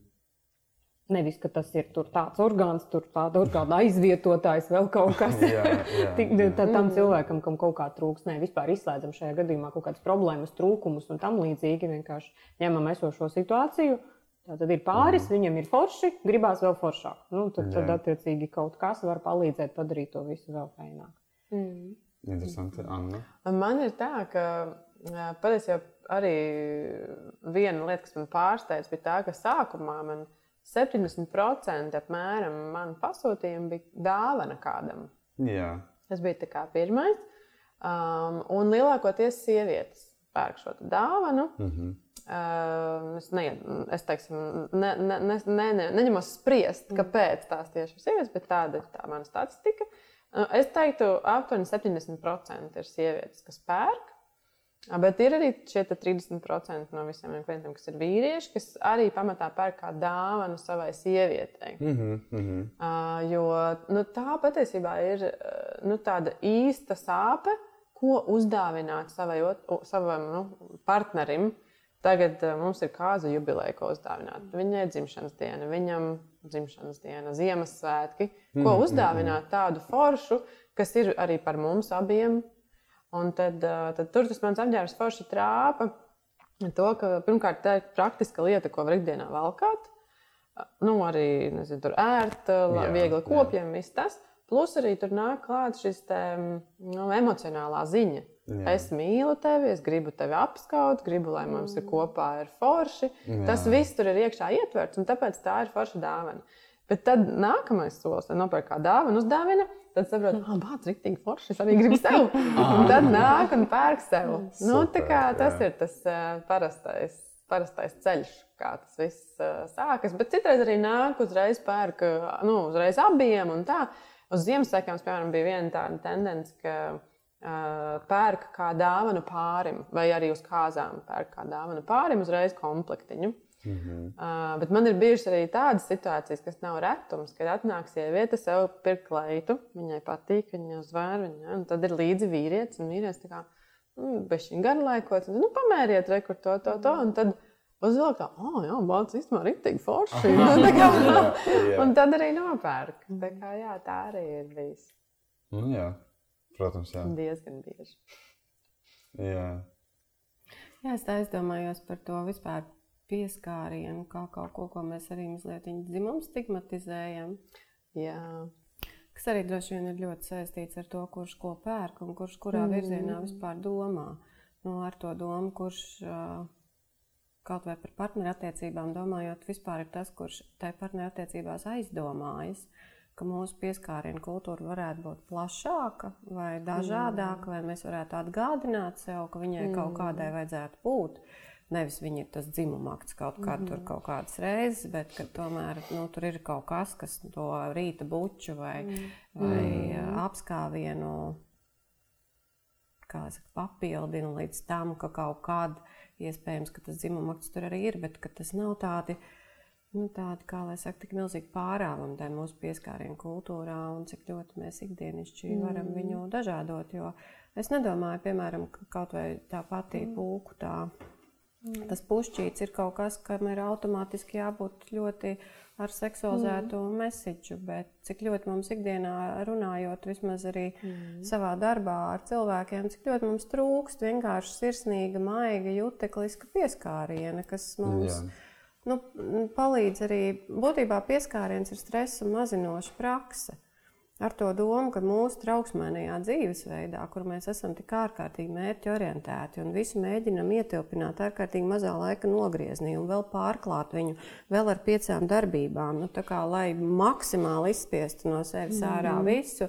D: Nevis, ka tas ir tur tāds orgāns, tur tāda orgāna aizvietotājs, vēl kaut kas
A: Jā, jā,
D: Tik-
A: jā.
D: tā- Tam cilvēkam, kam kaut kā trūks, ne vispār izslēdzam šajā gadījumā kaut kādas problēmas, trūkumus un tam līdzīgi. Vienkārši ņemam esošo situāciju. Tā tad ir pāris, mm. viņam ir forši, gribās vēl foršāk. Nu, tad, tad, attiecīgi, kaut kas var palīdzēt padarīt to visu vēl feināk.
C: Mm.
A: Interesanti, Anna.
C: Man ir tā, ka patiesībā arī viena lieta, kas man pārsteidz, bija tā, ka sākumā man 70% apmēram manu pasūtījumu bija dāvana kādam.
A: Jā.
C: Tas bija tā kā pirmais. Um, un lielākoties sievietes pērk šo dāvanu.
A: Mm -hmm.
C: Uh, es ne, es teiksim, ne, ne, ne, ne, ne, neņemos spriest, kāpēc tās tieši ir sievietes, bet tāda ir tā mana statistika. Uh, es teiktu, aptuveni 70% ir sievietes, kas pērk. Bet ir arī šie te 30% no visiem klientiem, kas ir vīrieši, kas arī pamatā pērk kā dāvanu savai sievietei.
A: Mm -hmm. Mm -hmm.
C: Uh, jo nu, tā patiesībā ir uh, nu, tāda īsta sāpe, ko uzdāvināt savai, ot- savam nu, partnerim. Tagad uh, mums ir kāza jubileja, ko uzdāvināt. Viņai dzimšanas diena, viņam dzimšanas diena, Ziemassvētki. Ko uzdāvināt tādu foršu, kas ir arī par mums abiem. Un tad, tad tur tas mans apģērbs forši trāpa. To, ka pirmkārt tā ir praktiska lieta, ko var ikdienā valkāt. Nu, arī nezinu, tur ērta,
A: Jā,
C: viegli kopjam, viss tas. Plus arī tur nāk klāt šis te, nu, emocionālā ziņa.
A: Jā.
C: Es mīlu tevi, es gribu tevi apskaut, gribu, lai mums ir kopā ir forši.
A: Jā.
C: Tas viss tur ir iekšā ietverts, un tāpēc tā ir forša dāvana. Bet tad nākamais solis, kad nopērk kā dāvanu, uzdāvina, tad saprot, ka bācis ir rīktīgi forši. Es arī gribu sev. Un tad nāk un pērk sev. Nu, tā kā,
A: Super,
C: tas
A: jā.
C: ir tas uh, parastais, parastais ceļš, kā tas viss uh, sākas. Bet citreiz arī nāk uzreiz pērk, uh, nu, uzreiz abiem un tā. Uz Ziemassvētkiem, piemēram, bija viena tāda tendence, ka uh, pērk kā dāvanu pārim, vai arī uz kāzām pērk kā dāvanu pārim, uzreiz komplektiņu.
A: Mm -hmm.
C: Uh, bet man ir bijušas arī tādas situācijas, kas nav retums, kad atnāk sieviete sev pirkt kleitu, viņai patīk, viņa uzvēr viņu, un tad ir līdzi vīrietis, un vīrietis kā, nu, bez šī garlaikots, un, nu, pamēriet, rekur to, to, to, un tad uzvilk tā, oh, jā, bācis īstenībā riktīgi forši. Nu, tā kā, un tad arī nopērk. Tā kā, jā, tā arī ir bijis
A: Nu, jā. Protams, jā.
C: diezgan bieži.
A: jā.
B: Jā, es tā aizdomājos par to vispār pieskārienu, kā kaut ko, ko mēs arī mazliet dzimumu stigmatizējam.
C: Jā.
B: Kas arī droši vien ir ļoti saistīts ar to, kurš ko pērk un kurš kurā
C: Mm.
B: virzienā vispār domā. Nu, ar to domu, kurš kaut vai par partnerattiecībām domājot, vispār ir tas, kurš tajā partnerattiecībās aizdomājas ka mūsu pieskārienu kultūra varētu būt plašāka vai dažādāka, mm. vai mēs varētu atgādināt sev, ka viņai mm. kaut kādai vajadzētu būt. Nevis viņa ir tas dzimumakts kaut kā mm. tur kaut kādas reizes, bet tomēr nu, tur ir kaut kas, kas to rīta buču vai, mm. vai mm. apskāvienu saka, papildina līdz tam, ka kaut kādā iespējams, ka tas dzimumakts tur arī ir, bet tas nav tādi. Nu, tāda, kā lai saka, tik milzīgi pārāvumi tajā mūsu pieskārienu kultūrā un cik ļoti mēs ikdienišķi mm. varam viņu dažādot. Jo es nedomāju, piemēram, ka kaut vai tā pati mm. pūku tā Mm. Tas pušķīts ir kaut kas, kam ir automātiski jābūt ļoti ar seksualizētu mm. mēsīču, bet cik ļoti mums ikdienā runājot, vismaz arī mm. savā darbā ar cilvēkiem, cik ļoti mums trūkst vienkārši sirsnīga, maiga, jutekliska pieskāriena, kas mums Jā. nu, palīdz arī. Būtībā pieskāriens ir stresa mazinoša praksa ar to domu, ka mūsu trauksmēnajā dzīvesveidā, kur mēs esam tik ārkārtīgi mērķi orientēti un visu mēģinam ietilpināt ārkārtīgi mazā laika nogriezienī un vēl pārklāt viņu vēl ar piecām darbībām, nu, kā, lai maksimāli izspiestu no sevis mm -hmm. ārā mhm. visu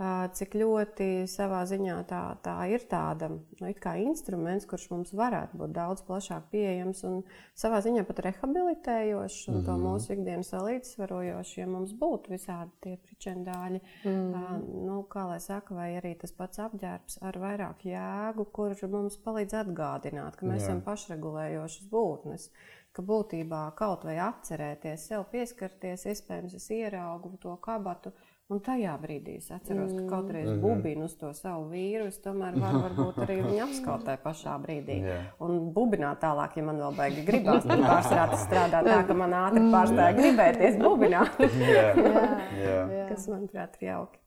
B: cik ļoti savā ziņā tā, tā ir tāda nu, instruments, kurš mums varētu būt daudz plašāk pieejams un savā ziņā pat rehabilitējošs un mm -hmm. to mhm. mūsu ikdienas līdzsvarojošs, ja mums būtu visādi tie pričendāļi, mm -hmm. nu, kā lai saka, vai arī tas pats apģērbs ar vairāk jēgu, kur mums palīdz atgādināt, ka mēs Jā. esam pašregulējošas būtnes ka būtībā kaut vai atcerēties, sev pieskarties, iespējams, es ieraugu to kabatu, Un tajā brīdī es atceros, ka kaut reiz mm -hmm. bubinu uz to savu vīru. Es tomēr varu varbūt arī viņu apskaut tajā pašā brīdī. Yeah. Un bubināt tālāk, ja man vēl baigi gribās. Tad pārsvarā tas strādā tā, ka man ātri pārstāja gribēties bubināt. yeah. yeah. Yeah. Kas manuprāt ir jauki.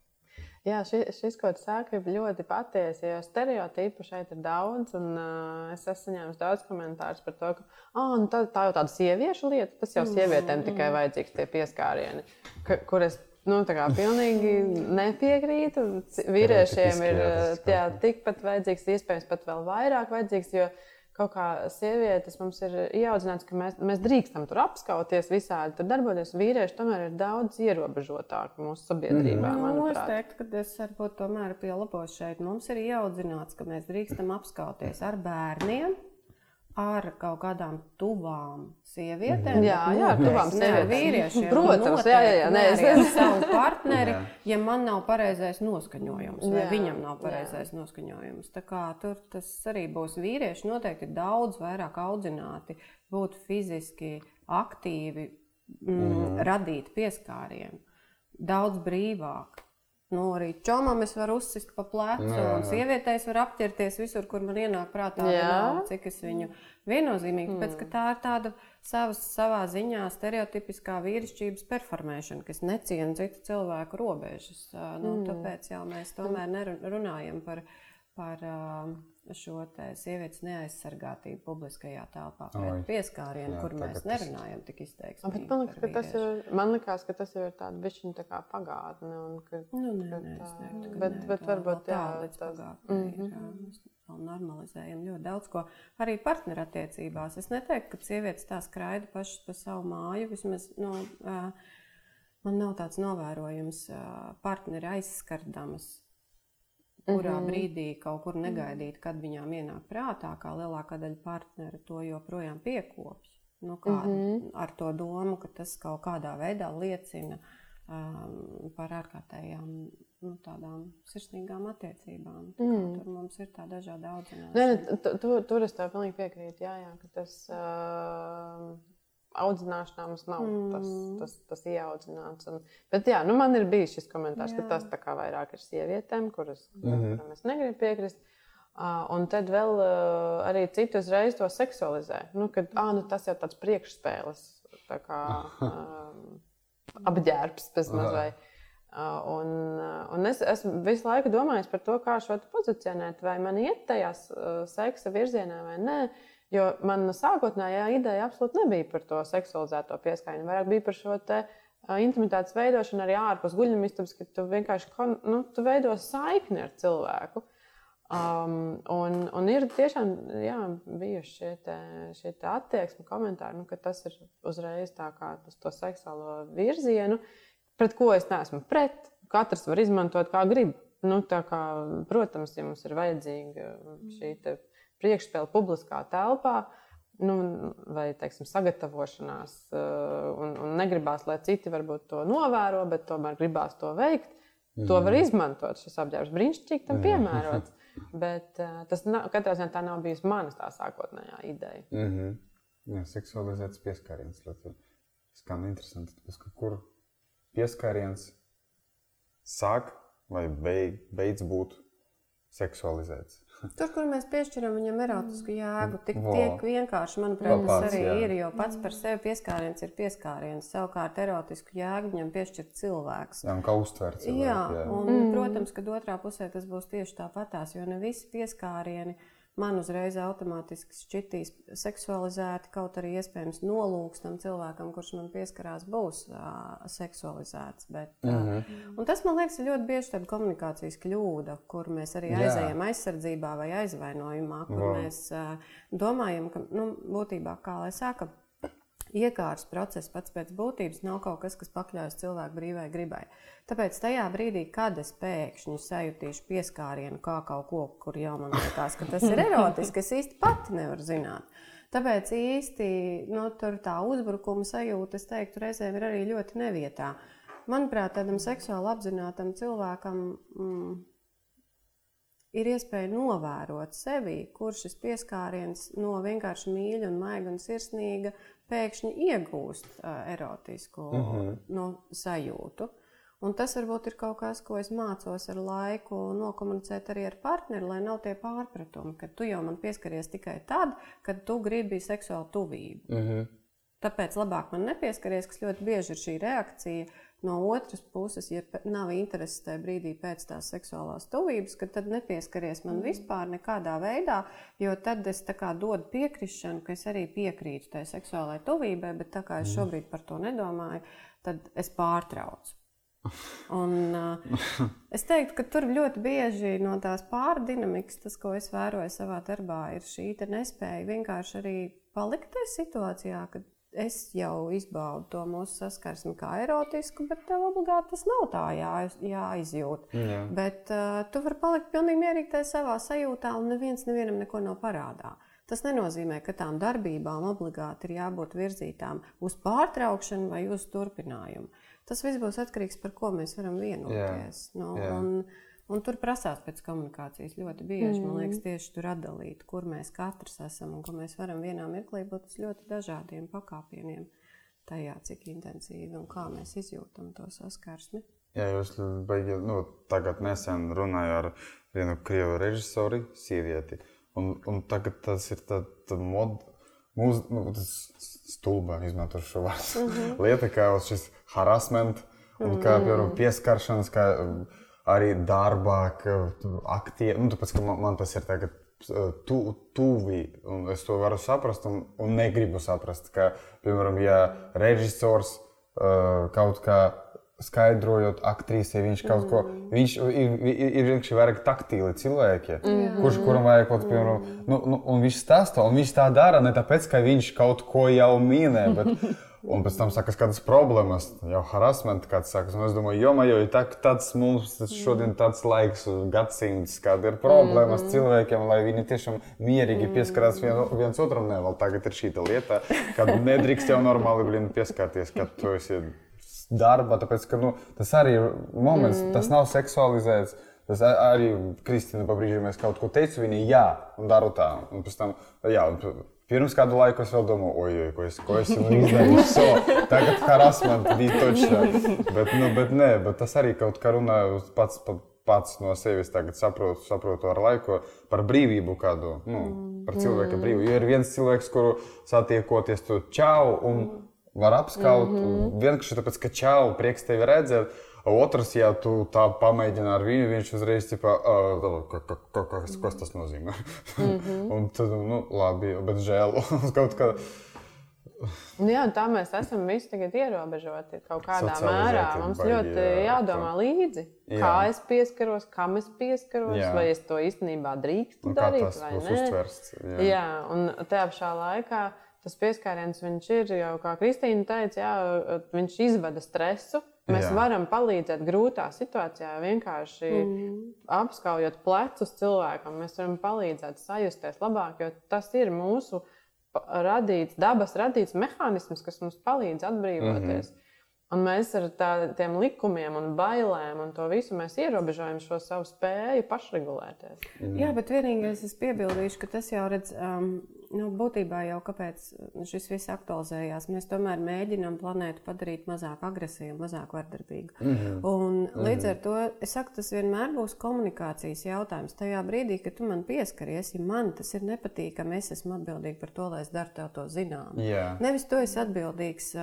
C: Jā, šis, šis ko tu sāki, ir ļoti patiesi. Jo stereotipu šeit ir daudz, un uh, es esmu saņēmis daudz komentāru par to, ka oh, nu tā, tā jau tāda sieviešu lieta, tas jau sievietēm mm, tikai vajadzīgs tie pieskārieni, ka, kur es Nu, tā kā pilnīgi nepiekrītu. Vīriešiem ir jā, tikpat vajadzīgs, iespējams, pat vēl vairāk vajadzīgs. Jo kaut kā sievietes mums ir ieaudzināts, ka mēs, mēs drīkstam tur apskauties, visādi tur darboties. Vīrieši tomēr ir daudz ierobežotāki mūsu sabiedrībā. Mm.
B: Nu, es teiktu, ka es varbūt tomēr pielāgošu šeit. Mums ir ieaudzināts, ka mēs drīkstam apskauties ar bērniem ar kaut kādām tuvām sievietēm.
C: Jā, jā ar tuvām sievietēm.
B: Vīriešiem.
C: Protams, jā, jā, jā. Nē,
B: es nezinu savu partneri, ja man nav pareizais noskaņojums, vai jā, viņam nav pareizais jā. noskaņojums. Tā kā tur tas arī būs vīrieši noteikti daudz vairāk audzināti, būt fiziski aktīvi, mm, mm. radīt pieskārienu. Daudz brīvāk. Nu, arī čomam es varu uzsist pa plecu, jā, jā. un sievietēs var apķerties visur, kur man ienāk prātā, nav, cik es viņu viennozīmīgi. Mm. Tāpēc, tā ir tāda savas, savā ziņā stereotipiskā vīrišķības performēšana, kas neciena citu cilvēku robežas. Nu, mm. Tāpēc jau mēs tomēr nerunājam par, par šo sievietes neaizsargātību publiskajā telpā pret pieskārienu, jā, kur mēs nerunājam tik izteikti.
C: Man liekas, ka tas ir, man liekas, ka tas ir tāds bišķiņ tā kā pagātne. Un, ka,
B: nu, nē, nē, tā, neteiktu,
C: bet, nē, bet varbūt
B: tā, līdz tas... pagātnē mm -hmm. ir. Vēl normalizējam ļoti daudz ko. Arī partnerattiecībās. Es neteiktu, ka sievietes tā skraida pašas pa savu māju. Vismaz, nu, man nav tāds novērojums partneri aizskardamas kurā mm -hmm. brīdī kaut kur negaidīt, kad viņām ienāk prātā, kā lielākā daļa partneru to joprojām piekopj. Nu, kā, mm -hmm. Ar to domu, ka tas kaut kādā veidā liecina um, par ārkārtējām nu, tādām sirsnīgām attiecībām. Tā mm. Tur mums ir tā dažāda audzināšana.
C: Tur, tur es tev pilnīgi piekrītu, jā, jā, ka tas. Uh, audzināšanā mums nav mm. tas, tas, tas ieaudzināts. Un, bet jā, nu man ir bijis šis komentārs, jā. ka tas tā kā vairāk ir sievietēm, kuras mm -hmm. es negribu piekrist. Uh, un tad vēl uh, arī citi uzreiz to seksualizē. Nu, kad, ah, nu, tas jau tāds priekšspēles, tā kā um, apģērbs bezmaz vai. Uh, un, uh, un es esmu visu laiku domājis par to, kā šo pozicionēt, vai man iet tajās uh, seksa virzienā vai nē. Uh, Jo man sākotnējā ideja absolūti nebija par to seksualizēto pieskaņu. Vairāk bija par šo te, uh, intimitātes veidošanu arī ārpus guļamistabas, ka tu vienkārši nu, tu veido saikni ar cilvēku. Um, un, un ir tiešām jā, bijuši šie, te, šie te attieksmi, komentāri, nu, ka tas ir uzreiz tā kā tas to seksuālo virzienu. pret ko es neesmu pret. Katrs var izmantot kā grib. Nu, kā, protams, ja mums ir vajadzīga šī priekšspēle publiskā telpā, nu, vai teiksim, sagatavošanās, uh, un, un negribās, lai citi varbūt to novēro, bet tomēr gribās to veikt, mm. to var izmantot. Šis apģērbs brīnišķīgi tam piemērots. Bet uh, tas nav, katrā ziņā tā nav bijusi manas tā sākotnējā ideja.
A: Mm -hmm. Jā, seksualizēts pieskāriens skan interesanti. Tāpēc, kur pieskāriens sāk vai beidz būt seksualizēts.
B: Tur, kur mēs piešķiram viņam erotisku jēgu, tik Vo. tiek vienkārši, manuprāt, Vo, tas arī jā. ir. Jo pats par sevi pieskāriens ir pieskāriens. Savukārt, erotisku jēgu viņam piešķir cilvēks.
A: Jā, kā uztverts.
B: Jā, jā, un, mm. protams, ka otrā pusē tas būs tieši tāpatās, jo ne visi pieskārieni man uzreiz automātiski šķitīs seksualizēti, kaut arī iespējams nolūks tam cilvēkam, kurš man pieskarās, būs uh, seksualizēts. Bet, uh, mm -hmm. Tas man liekas ļoti bieži tāda komunikācijas kļūda, kur mēs arī aizējam Jā. aizsardzībā vai aizvainojumā, kur wow. mēs uh, domājam, ka nu, būtībā, kā lai saka, iekārtas process pats pēc būtības nav kaut kas, kas pakļaujas cilvēku brīvai gribai. Tāpēc tajā brīdī, kad es pēkšņi sajūtīšu pieskārienu kā kaut ko, kur jau man liekas, ka tas ir erotiski, es īsti pati nevaru zināt. Tāpēc īsti nu, tā uzbrukuma sajūta, es teiktu, reizēm ir arī ļoti nevietā. Manuprāt, tādam seksuāli apzinātam cilvēkam mm, ir iespēja novērot sevi, kurš šis pieskāriens no vienkārši mīļa, un maiga un sirsnīga pēkšņi iegūst erotisku uh mhm. -huh. nu, sajūtu. Un tas varbūt ir kaut kas, ko es mācos ar laiku, nokomunicēt arī ar partneri, lai nav tie pārpratumi, ka tu jau man pieskaries tikai tad, kad tu gribi seksuālu tuvību. Mhm. -huh. Tāpēc labāk man nepieskaries, kas ļoti bieži ir šī reakcija. No otras puses, ja nav intereses tajā brīdī pēc tās seksuālās tuvības, tad nepieskaries man mm. vispār nekādā veidā, jo tad es dodu piekrišanu, ka es arī piekrītu tai seksuālajai tuvībai, bet tā kā es mm. šobrīd par to nedomāju, tad es pārtraucu. Un, uh, es teiktu, ka tur ļoti bieži no tās pārdinamikas, tas, ko es vēroju savā darbā, ir šī nespēja vienkārši arī palikt tajā situācijā, kad es jau izbaudu to mūsu saskarsmi kā erotisku, bet tev obligāti tas nav tā jā, jāizjūt. Jā. Bet uh, tu vari palikt pilnīgi mierīgi tajā savā sajūtā, un neviens nevienam neko nav parādā. Tas nenozīmē, ka tām darbībām obligāti ir jābūt virzītām uz pārtraukšanu vai uz turpinājumu. Tas viss būs atkarīgs no tā, par ko mēs varam vienoties. Jā. Nu, jā. Un, Un tur prasās pēc komunikācijas ļoti bieži. Mm. Man liekas, tieši tur atdalīt, kur mēs katrs esam un ko mēs varam vienā mirklī būt uz ļoti dažādiem pakāpieniem. Tajā, cik intensīvi un kā mēs izjūtam to saskarsmi.
A: Jā, jūs baigi, nu, tagad nesen runāju ar vienu krievu režisoru, sievieti. Un, un tagad tas ir tāds mod, mūs, nu, tas stulbā izmantošu šo vārdu. Mm -hmm. Lieta kā šis harassment un kā, piemēram, mm. pieskaršanas, kā, arī darbā, ka aktieri, nu, tāpēc, ka man, man tas ir tagad tu, tuvi, un es to varu saprast, un, un negribu saprast, ka, piemēram, ja režisors uh, kaut kā skaidrojot aktrisei, viņš kaut ko, mm. viņš ir, ir, ir vienkārši vairāk taktīli cilvēki, mm. kurš, kuram vajag kaut piemēram, nu, nu, un viņš stāsta, un viņš tā dara ne tāpēc, ka viņš kaut ko jau minē, bet Un pēc tam sākas kādas problēmas, jau harassment, kāds sākas. Un es domāju, jo tā, tāds mums šodien tāds laiks, gadsimts, kad ir problēmas mm -hmm. cilvēkiem, lai viņi tiešām mierīgi pieskarās vien, viens otram. Ne, vēl tagad ir šī lieta, kad nedrīkst jau normāli blin, pieskarties, kad tu esi darba, tāpēc, ka nu, tas arī ir moments, mm -hmm. tas nav seksualizēts. Tas arī Kristīna pabrīžī mēs kaut ko teicu, viņa jā, un daru tā. Un pēc tam, jā, un Pirms kādu laiku es vēl domāju, oi, oi, ko es, ko es izdarīju. So, tagad harassment bija točs. Bet, nu, bet, nē, bet tas arī kaut kā runāju pats, pats no sevis. Tagad saprotu, saprotu ar laiku par brīvību kādu, nu, par cilvēka brīvību. Jo ir viens cilvēks, kuru satiekoties, tu čau un var apskaut. Mm -hmm. Vienkārši tāpēc, ka čau, prieks tevi redzēt. Otrs, ja tu tā pamēģini ar viņu, viņš uzreiz tipā, kas, kas tas nozīmē. Mm -hmm. un tad, nu, labi, bet žēl kaut kā.
C: Nu jā, tā mēs esam visi tagad ierobežoti kaut kādā mērā. Mums baigi, ļoti jā, jādomā tā. līdzi, jā. kā es pieskaros, kam es pieskaros, jā. vai es to īstenībā drīkstu un darīt, vai nē. Uztversts, jā. jā, un tajā pašā laikā tas pieskāriens ir jau, kā Kristīna teica, jā, viņš izvada stresu Mēs
A: Jā.
C: varam palīdzēt grūtā situācijā, vienkārši mm. apskaujot plecus cilvēkam. Mēs varam palīdzēt sajusties labāk, jo tas ir mūsu radīts, dabas radīts mehānisms, kas mums palīdz atbrīvoties. Mm -hmm. Un mēs ar tādiem likumiem, un bailēm un to visu mēs ierobežojam šo savu spēju pašregulēties.
B: Jā, bet vienīgais es piebildīšu, ka tas jau redz, um, nu, būtībā jau kāpēc šis viss aktualizējās. Mēs tomēr mēģinām planētu padarīt mazāk agresīvu, mazāk vardarbīgu. Mm -hmm. Un līdz ar to es saku, tas vienmēr būs komunikācijas jautājums. Tajā brīdī, kad tu man pieskaries, ja man tas ir nepatīkami, es esmu atbildīga par to, lai es daru tev to zinām.
A: Jā.
B: Nevis tu esi atbildīgs,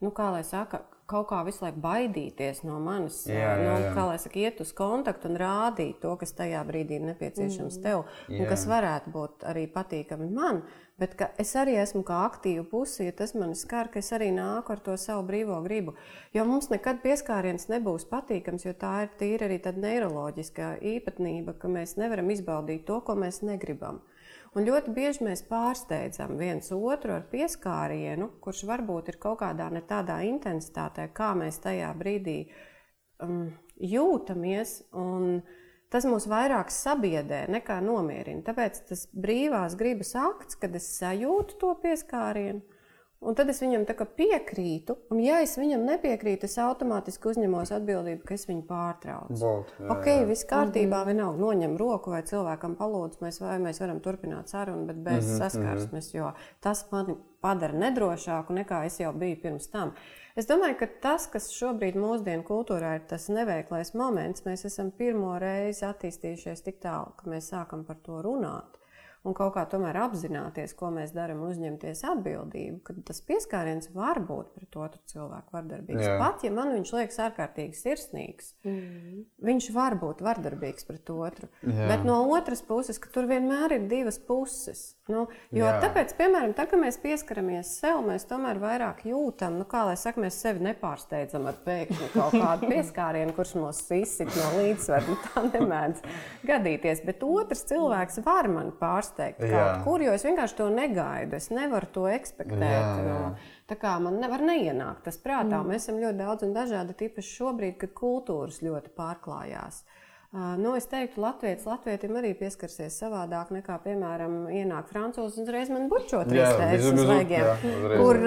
B: nu, kā lai saka, kaut kā visu laiku baidīties no manis.
A: Jā, jā,
B: nu,
A: jā.
B: kā lai saka, iet uz kontaktu un rādīt to, kas tajā brīdī ir nepieciešams mm. tev, un
A: Jā.
B: kas varētu būt arī patīkami man. Bet ka es arī esmu kā aktīva puse, ja tas man skar, ka es arī nāku ar to savu brīvo gribu. Jo mums nekad pieskāriens nebūs patīkams, jo tā ir tīra arī tāda neiroloģiskā īpatnība, ka mēs nevaram izbaudīt to, ko mēs negribam. Un ļoti bieži mēs pārsteidzam viens otru ar pieskārienu, kurš varbūt ir kaut kādā ne tādā intensitātē, kā mēs tajā brīdī um, jūtamies. Tas mūs vairāk sabiedē nekā nomierina. Tāpēc tas brīvās gribas akts, kad es sajūtu to pieskārienu, un tad es viņam tā kā piekrītu. Un, ja es viņam nepiekrītu, es automātiski uzņemos atbildību, ka es viņu pārtraucu.
A: Būt, jā,
B: ok, viss kārtībā, vienalga noņem roku vai cilvēkam palūdz, mēs, vai mēs varam turpināt sarunu, bet bez saskarsmes, jo tas mani padara nedrošāku nekā es jau biju pirms tam. Es domāju, ka tas, kas šobrīd mūsdienu kultūrā ir tas neveiklais moments, mēs esam pirmo reizi attīstījušies tik tālu, ka mēs sākam par to runāt. Un kaut kā tomēr apzināties, ko mēs darām, uzņemties atbildību, ka tas pieskāriens var būt pret otru cilvēku vardarbīgs.
A: Jā.
B: Pat ja man viņš liekas ārkārtīgi sirsnīgs, mm. viņš var būt vardarbīgs pret otru.
A: Jā.
B: Bet no otras puses, ka tur vienmēr ir divas puses. Nu, jo
A: Jā.
B: tāpēc, piemēram, tā, kad mēs pieskaramies sev, mēs tomēr vairāk jūtam, nu, kā lai saka, mēs sevi nepārsteidzam ar pēkšņu kaut kādu pieskārienu, kurš mūs izsit no līdzsvara. Nu, tā nemēdz gadīties. Bet otrs cilvēks var mani pārsteigt
A: Jā.
B: kaut kur, jo es vienkārši to negaidu. Es nevaru to ekspektēt.
A: Jā, jā.
B: No, Tā kā man nevar neienākt tas prātā. Mm. Mēs esam ļoti daudz un dažādi, tīpaši šobrīd, kad kultūras ļoti pārklājās. Nu, es teiktu, Latvijas Latvijam arī pieskarsies savādāk nekā, piemēram, ienāk francūzis un uzreiz man bučo trīs
A: Jā,
B: reizes
A: bizu,
B: uz
A: uzreiz.
B: Kur,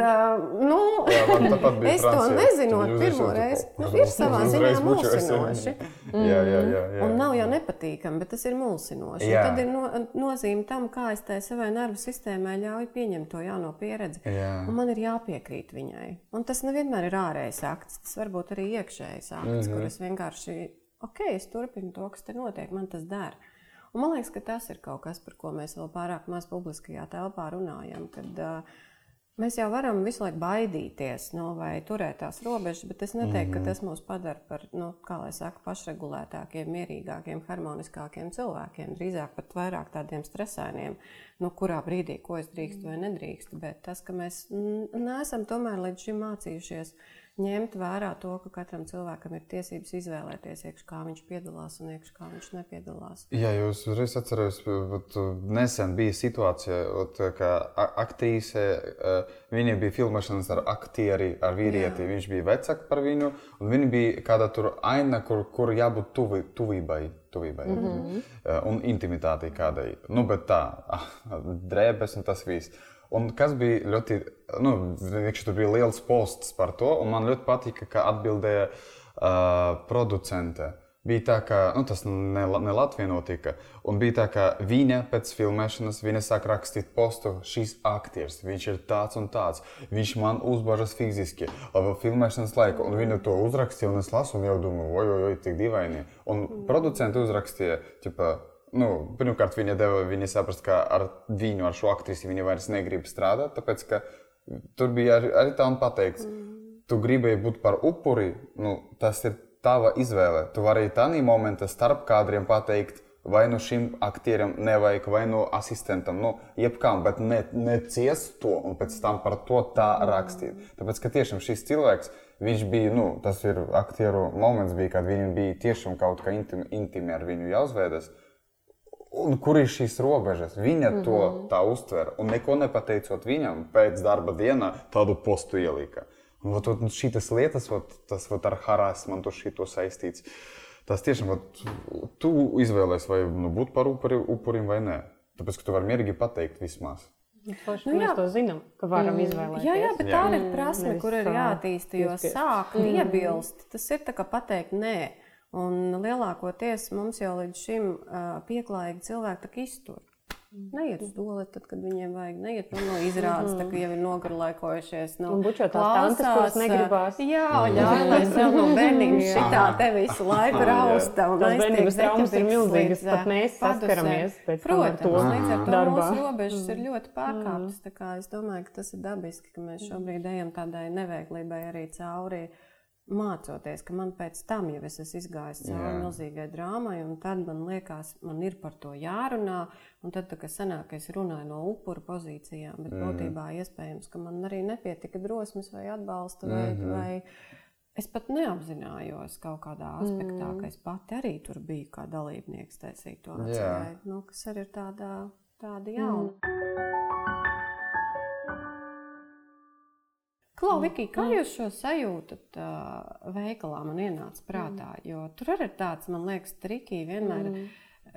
B: nu,
A: Jā,
B: es to
A: Francijā. jūs
B: pirmo reizi, nu, ir savā ziņā mulsinoši.
A: Jā, jā, jā. jā.
B: Un nav jau nepatīkami, bet tas ir mulsinoši. Tad ir no, nozīme tam, kā es tai savai nervu sistēmai ļauju pieņemt to jauno pieredzi.
A: Jā.
B: Un man ir jāpiekrīt viņai. Un tas nevienmēr ir ārējais akts, tas var būt arī iekšējais akts, mm. -hmm. kur es vienkārši, ok, es turpinu to, kas te notiek, man tas dara. Un man liekas, ka tas ir kaut kas, par ko mēs vēl pārāk maz publiskajā telpā runājam. Kad, uh, Mēs jau varam visu laiku baidīties no, vai turēt tās robežas, bet es neteiktu, mm -hmm. ka tas mūs padara par, nu, kā lai saka, pašregulētākiem, mierīgākiem, harmoniskākiem cilvēkiem. Drīzāk pat vairāk tādiem stresainiem, nu, kurā brīdī ko es drīkstu vai nedrīkstu. Bet tas, ka mēs neesam tomēr līdz šim mācījušies ņemt vērā to, ka katram cilvēkam ir tiesības izvēlēties, iekš kā viņš piedalās un iekš kā viņš nepiedalās.
A: Jā, jūs uzreiz ka nesen bija situācija, ot, ka a- aktrise, eh, viņa bija filmēšanas ar aktieri, ar vīrieti.
B: Jā.
A: Viņš bija vecāks par viņu, un viņa bija kāda tur aina, kur, kur jābūt tuvi, tuvībai. tuvībai mm -hmm. Un intimitātei kādai. Nu, bet tā, drēbes un tas viss. Un kas bija ļoti, nu, vienkārši tur bija liels posts par to, un man ļoti patika, ka atbildēja uh, producente. Bija tā, ka nu, tas ne, ne Latvijā notika. Un bija tā, ka viņa pēc filmēšanas viņa sāk rakstīt postu, šis aktieris, viņš ir tāds un tāds. Viņš man uzbažas fiziski, vēl filmēšanas laikā. Un viņa to uzrakstīja, un es lasu, un jau domāju, oi, oi, oi, tik dīvaini. Un producenti uzrakstīja, ķipa, nu, pirmkārt, viņa deva viņa saprast, ka ar viņu, ar šo aktrisi, viņa vairs negrib strādāt, tāpēc, ka tur bija arī, arī tā un pateikts, tu gribēji būt par upuri, nu, tas ir tava izvēle. Tu vari tādā momentā starp kādiem pateikt, vai nu šim aktierim nevajag, vai nu asistentam, nu, jebkam, bet ne, neciest to un pēc tam par to tā rakstīt. Tāpēc, ka tiešām šis cilvēks, viņš bija, nu, tas ir aktieru moments, bija, kad viņam bija tiešām kaut kā intimi, intimi ar viņu jāuzvedas. Un kur ir šīs robežas? Viņa mm -hmm. to tā uztver. Un neko nepateicot viņam, pēc darba dienā tādu postu ielika. Vot, vot, šīs lietas, vot, tas vot, ar harasmantu šito saistīts. Tas tiešām, vot, tu izvēlēsies, vai nu, būt par upuri, upurim vai nē. Tāpēc, ka tu vari mierīgi pateikt vismaz.
D: Forši, nu, mēs to zinām, ka varam mm. izvēlēties.
B: Jā, jā, bet
A: Jā.
B: tā ir prasme, kur ir
D: tā
B: jāattīsta. Jo sākt iebilst, tas ir tā kā pateikt nē. Un lielākoties mums jau līdz šim uh, pieklājīgi cilvēki tā iztur. Neiet uz doli, tad, kad viņiem vajag, neiet prom no izrādes, tā kā jau ir nogarlaikojušies. No,
D: Un bučot tās tantes, kuras negribās.
B: Jā, ļauj, lai es jau no bērniem šitā te visu laiku rausta. un
D: Tās bērnības traumas ir milzīgas,
B: līdz,
D: pat mēs saskaramies pēc
B: Protams,
D: to
B: līdz ar to
D: darbā.
B: mūsu robežas ir ļoti pārkāptas. tā kā Es domāju, ka tas ir dabiski, ka mēs šobrīd ejam tādai neveiklībai arī cauri. Mācoties, ka man pēc tam jau es esmu izgājis cauri milzīgai drāmai, un tad man liekas, man ir par to jārunā. Un tad, kad sanāk, ka es runāju no upura pozīcijām, bet mm. būtībā iespējams, ka man arī nepietika drosmes vai atbalsta, vai, mm -hmm. vai es pat neapzinājos kaut kādā aspektā, mm. ka es pati arī tur biju kā dalībnieks tajā situācijā,
A: Jā.
B: nu, kas arī ir tādā, tāda jauna. Klau, Viki, kā jūs šo sajūtat uh, veikalā? Man ienāca prātā, jo tur arī ir tāds, man liekas, trikī vienmēr. Mm.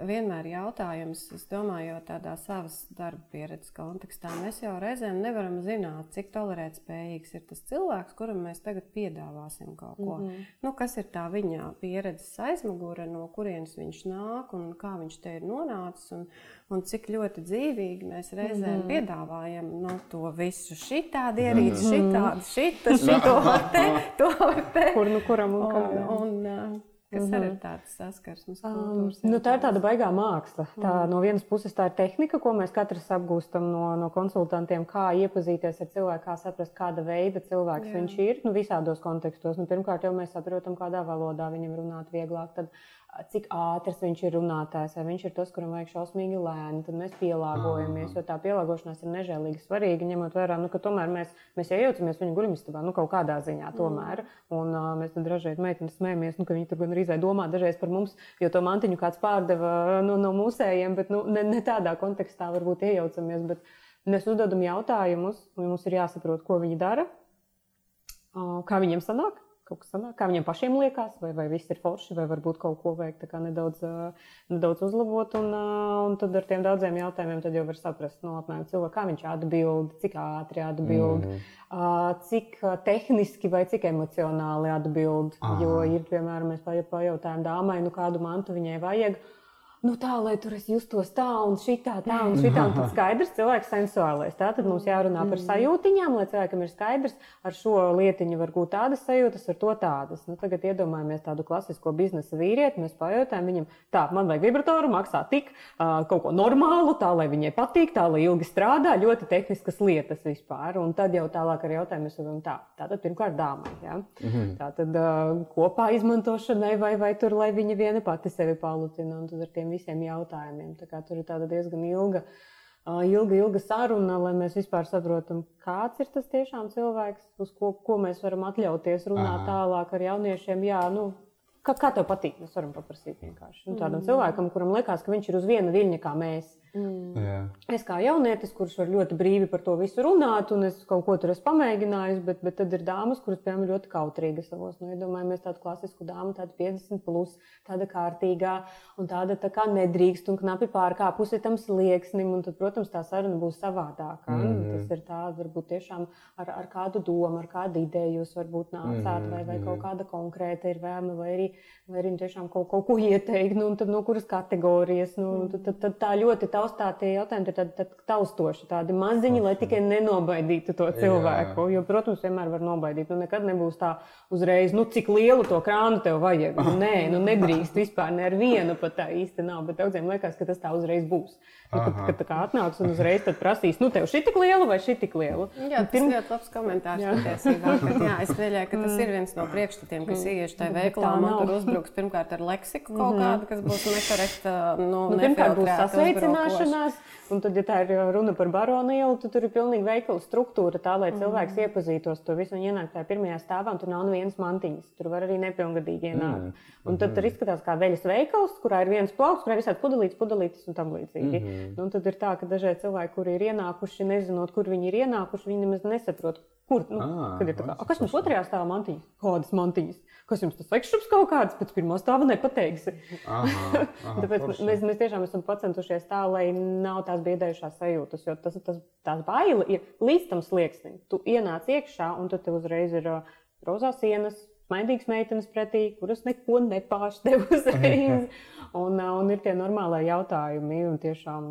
B: Vienmēr jautājums, es domāju, jo tādā savas darba pieredzes kontekstā mēs jau reizēm nevaram zināt, cik tolerētspējīgs ir tas cilvēks, kuram mēs tagad piedāvāsim kaut ko. Mm -hmm. nu, kas ir tā viņa pieredzes aizmugure, no kurienes viņš nāk un kā viņš te ir nonācis. Un, un cik ļoti dzīvīgi mēs reizēm mm -hmm. piedāvājam nu, to visu šitādi ierīci, mm -hmm. šitādi, šita, šito var te, to var te.
D: Kur nu kuram un kā.
B: Un, un, uh, kas mm -hmm. arī ir tāds saskarsmes kultūras.
D: Um, nu, tā ir tāda baigā māksla. Tā, mm. No vienas puses tā ir tehnika, ko mēs katrs apgūstam no, no konsultantiem, kā iepazīties ar cilvēku, kā saprast, kāda veida cilvēks Jā. viņš ir. Nu, visādos kontekstos. Nu, pirmkārt, jau mēs saprotam, kādā valodā viņam runāt vieglāk. Tad, cik ātrs viņš ir runātājs, vai viņš ir tas, kuram vajag šausmīgi lēni, tad mēs pielāgojamies. Jo tā pielāgošanās ir nežēlīgi svarīga, ņemot vērā, nu, ka tomēr mēs, mēs iejaucamies viņa guļamistabā, nu, kaut kādā ziņā tomēr. Un uh, mēs tad dažreiz meitenes smējamies, nu, ka viņi tur gan arī domā dažreiz par mums, jo to mantiņu kāds pārdeva nu, no mūsējiem, bet nu, ne, ne tādā kontekstā varbūt iejaucamies. Bet mēs uzdodam jautājumus, un mums ir jāsaprot, ko viņi dara, uh, kā viņiem sanāk kaut kas sanāk, kā viņiem pašiem liekas, vai, vai viss ir forši, vai varbūt kaut ko vajag nedaudz, nedaudz uzlabot. Un, un tad ar tiem daudziem jautājumiem jau var saprast, no apmēram cilvēka, kā viņš atbild, cik ātri atbild, mm cik tehniski vai cik emocionāli atbild. Aha. Jo ir, piemēram, mēs pajau- pajautājam dāmai, nu kādu mantu viņai vajag. Nu tā, lai tur es justos tā, un šitā, tā, un šitā. Un tad skaidrs, cilvēks sensuālais. Tā tad mums jārunā par sajūtiņām, lai cilvēkam ir skaidrs, ar šo lietiņu var būt tādas sajūtas, ar to tādas. Nu, tagad iedomājamies tādu klasisko biznesa vīrieti. Mēs pajautājam viņam, tā, man vajag vibratoru, maksā tik, kaut ko normālu, tā, lai viņai patīk, tā, lai ilgi strādā, ļoti tehniskas lietas vispār. Un tad jau tālāk ar jautājumu mēs varam tā. Tātad pirmkārt dāmai. Ja? Mm -hmm. Tātad kopā izmantošanai vai, vai tur, lai viņa viena pati sevi palutina. Un tad ar tiem visiem jautājumiem. Tā kā tur ir tāda diezgan ilga, ilga, ilga saruna, lai mēs vispār saprotam, kāds ir tas tiešām cilvēks, uz ko, ko mēs varam atļauties runāt
A: Aha.
D: tālāk ar jauniešiem. Jā, nu, kā, kā tev patīk? Mēs varam paprasīt vienkārši nu, tādam mm. cilvēkam, kuram liekas, ka viņš ir uz viena viļņa kā mēs.
A: Jā.
D: Es kā jaunietis, kurš var ļoti brīvi par to visu runāt, un es kaut ko tur esmu pamēģinājis, bet, bet tad ir dāmas, kuras, piemēram, ļoti kautrīgas savos. Nu, iedomājamies tādu klasisku dāmu, tādu 50, plus, tāda kārtīgā, un tāda tā kā nedrīkst, un knapi pārkāpusi tam slieksnim, un tad, protams, tā saruna būs savādākā. Mm. -hmm. Tas ir tā, varbūt tiešām ar, ar kādu domu, ar kādu ideju jūs varbūt nācāt,
A: Mhm,
D: vai, vai kaut kāda konkrēta ir vēlme, vai arī, vai arī tiešām kaut, kaut ko ieteikt, nu, un tad no kuras kategorijas. Nu, tad, tad, tad tā ļoti taustātie jautājumi ir tādi tad taustoši, tādi maziņi, lai tikai nenobaidītu to cilvēku. Jo, protams, vienmēr var nobaidīt. Nu, nekad nebūs tā uzreiz, nu, cik lielu to krānu tev vajag. Nu, nē, nu, nedrīkst vispār ne ar vienu pat tā īsti nav, bet daudziem liekas, ka tas tā uzreiz būs. Nu, kad, kad tā kā atnāks un uzreiz tad prasīs, nu, tev šī tik liela vai šī tik liela.
B: Jā, tas ir ļoti labs komentārs
D: Jā.
B: patiesībā. Kad, jā, es pieļauju, ka tas ir viens no priekšstatiem, kas ieiešu tajā veikalā.
D: tā
B: Man tur uzbruks pirmkārt ar leksiku kaut kādu, kas būs nekorekta. Nu,
D: Nu, pirmkārt, būs
B: nefiltrēta,
D: sasveicināšanās, un tad, ja tā ir runa par baronu ielu, tad tur ir pilnīgi veikala struktūra, tā lai cilvēks mm. iepazītos to visu un ienāk tajā pirmajā stāvā, un tur nav nevienas mantiņas. Tur var arī nepilngadīgi ienākt. Mm. Un tad tur izskatās kā veļas veikals, kurā ir viens plaukts, kurā ir visādi pudelītes, pudelītes un tam līdzīgi. Mm -hmm. un tad ir tā, ka dažreiz cilvēki, kuri ir ienākuši, nezinot, kur viņi ir ienākuši, viņi nemaz nesaprot, Kur? Nu,
A: Ā,
D: kad ir tā kā,
A: tas
D: "A, kas mums otrajā stāvā mantiņas? Kādas mantiņas? Kas jums tas ekšķups kaut kāds? Pēc pirmā stāva nepateiksi.
A: Aha, aha,
D: Tāpēc
A: forši.
D: mēs, mēs tiešām esam centušies tā, lai nav tās biedējušās sajūtas. Jo tas, tas, tās baila ir līdz tam slieksnim. Tu ienāc iekšā, un tad tev uzreiz ir uh, rozā sienas, smaidīgas meitenes pretī, kuras neko nepāš tev uzreiz. Un, uh, un ir tie normālie jautājumi. Un tiešām,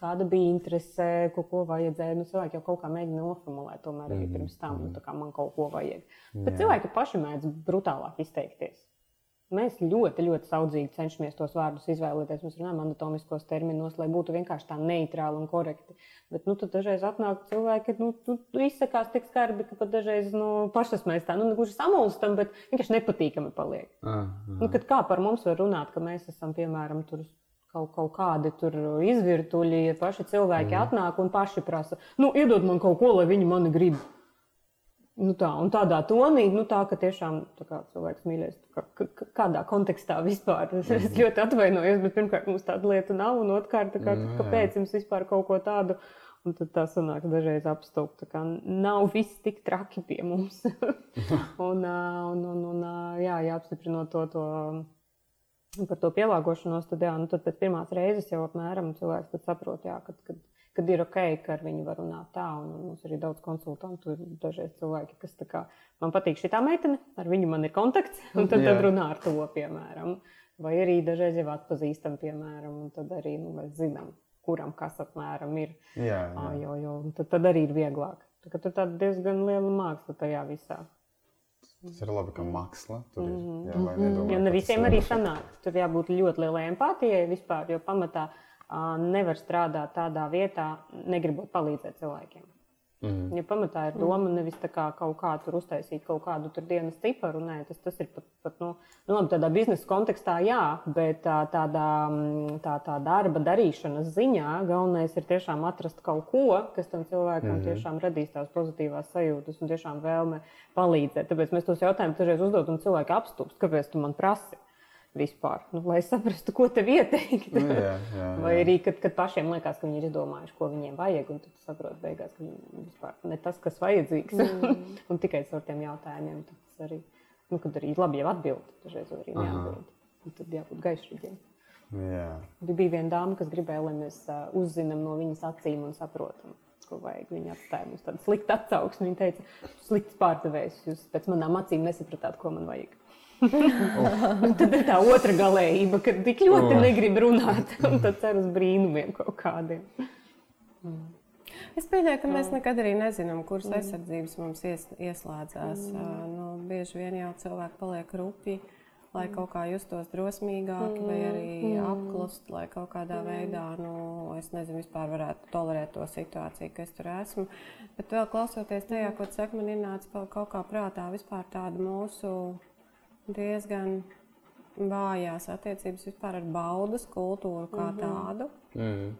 D: kāda bija interese, ko, ko vajadzēja. Nu, cilvēki jau kaut kā mēģina noformulēt, tomēr arī pirms tam, nu, tā kā man kaut ko vajag. Bet
A: Jā.
D: cilvēki paši mēdz brutālāk izteikties. Mēs ļoti, ļoti saudzīgi cenšamies tos vārdus izvēlēties. Mēs runājam anatomiskos terminos, lai būtu vienkārši tā neitrāli un korekti. Bet nu, tad dažreiz atnāk cilvēki, nu, tu, tu izsakās tik skarbi, ka pat dažreiz nu, pašas mēs tā, nu, gluži samulstam, bet vienkārši nepatīkami paliek.
A: Aha.
D: Nu, kad kā par mums var runāt, ka mēs esam, piemēram, tur kaut, kaut kādi tur izvirtuļi, ja paši cilvēki mm. atnāk un paši prasa, nu, iedod man kaut ko, lai viņi mani grib. Nu tā, un tādā tonī, nu tā, ka tiešām tā kā cilvēks mīlēs, kā, kā, kādā kontekstā vispār. Es
A: Mhm.
D: ļoti atvainojos, bet pirmkārt mums tāda lieta nav, un otrkārt, kā,
A: jā.
D: kāpēc jums vispār kaut ko tādu, un tad tā sanāk dažreiz kā nav viss tik traki pie mums. un, un, un, un jā, jāapstiprinot to, to par to pielāgošanos, tad, jā, nu, tad pēc pirmās reizes jau apmēram cilvēks saprot, jā, kad, kad, kad ir ok, ka ar viņu var runāt tā. Un, un mums ir arī daudz konsultantu. Ir dažreiz cilvēki, kas kā man patīk šī meitene, ar viņu man ir kontakts, un tad, tad runā ar to, piemēram. Vai arī dažreiz jau atpazīstam, piemēram, un tad arī nu, zinām, kuram kas apmēram ir.
A: Jā, jā.
D: Jo, jo, tad, tad arī ir vieglāk. Tā, tur tāda diezgan liela māksla tajā visā.
A: Tas ir labi, ka māksla tur ir. Jā, lai
D: Jo
A: nedomā,
D: ne
A: ka tas
D: visiem arī sanāk. Tur jābūt ļoti lielai empātijai vispār, jo pamatā ā, nevar strādāt tādā vietā, negribot palīdzēt cilvēkiem.
A: Mhm.
D: Ja pamatā ir doma nevis kā kaut kā tur uztaisīt kaut kādu tur dienas ciparu, nē, tas, tas ir pat, pat nu, nu, labi, tādā biznesa kontekstā, jā, bet tā, tādā mm, tā, tā darba darīšanas ziņā galvenais ir tiešām atrast kaut ko, kas tam cilvēkam mm -hmm. tiešām radīs tās pozitīvās sajūtas un tiešām vēlme palīdzēt. Tāpēc mēs tos jautājumus dažreiz uzdodam, un cilvēki apstūst, kāpēc tu man prasi vispār, nu, lai saprastu, ko tev ieteikt.
A: Nu, jā, jā,
D: Vai
A: jā.
D: arī, kad, kad pašiem liekas, ka viņi ir izdomājuši, ko viņiem vajag, un tad saprot, beigās, ka viņiem vispār ne tas, kas vajadzīgs, mm. un tikai caur tiem jautājumiem. Tas arī, nu, kad arī labi jau atbild, dažreiz arī neatbild. Un Tad jābūt gaišīgiem.
A: jā.
D: Bija viena dāma, kas gribēja, lai mēs uzzinām no viņas acīm un saprotam, ko vajag. Viņa atstāja mums tādu sliktu atsauksmi. Viņa teica, slikts pārdevējs, jūs pēc manām acīm nesapratāt, ko man vajag. Un tad ir tā otra galējība, kad tik ļoti
A: Oh.
D: negrib runāt, un tad cer uz brīnumiem kaut kādiem.
B: Es pieņēmu, ka mēs nekad arī nezinām, kuras aizsardzības mums ies, ieslēdzās. Mm. Nu, bieži vien jau cilvēki paliek rupji, lai kaut kā justos drosmīgāki, vai arī apklust, lai kaut kādā veidā, nu, es nezinu, vispār varētu tolerēt to situāciju, ka es tur esmu. Bet vēl klausoties tajā, ko tu saki, man ienāca pa- kaut kā prātā vispār tāda mūsu diezgan vājās attiecības vispār ar baudas kultūru kā tādu.
A: Mm.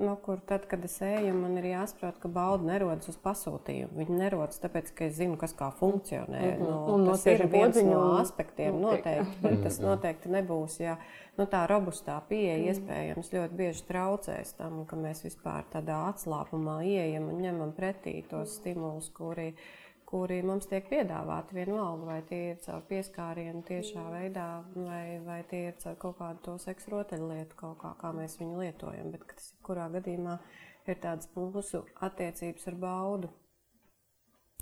B: Nu, kur tad, kad es eju, man ir jāsaprot, ka bauda nerodas uz pasūtījumu. Viņa nerodas tāpēc, ka es zinu, kas kā funkcionē. Nu,
D: Un
B: tas ir viens no aspektiem, noteikti, bet tas noteikti nebūs. Ja, nu, tā robustā pieeja iespējams ļoti bieži traucēs tam, ka mēs vispār tādā atslābumā ieejam un ņemam pretī tos stimulus, kuri, kuri mums tiek piedāvāti vienalga, vai tie ir caur pieskārienu tiešā veidā, vai, vai tie ir caur kaut kādu to seksu rotaļlietu, kaut kā, kā mēs viņu lietojam. Bet tas, kurā gadījumā, ir tādas mūsu attiecības ar baudu,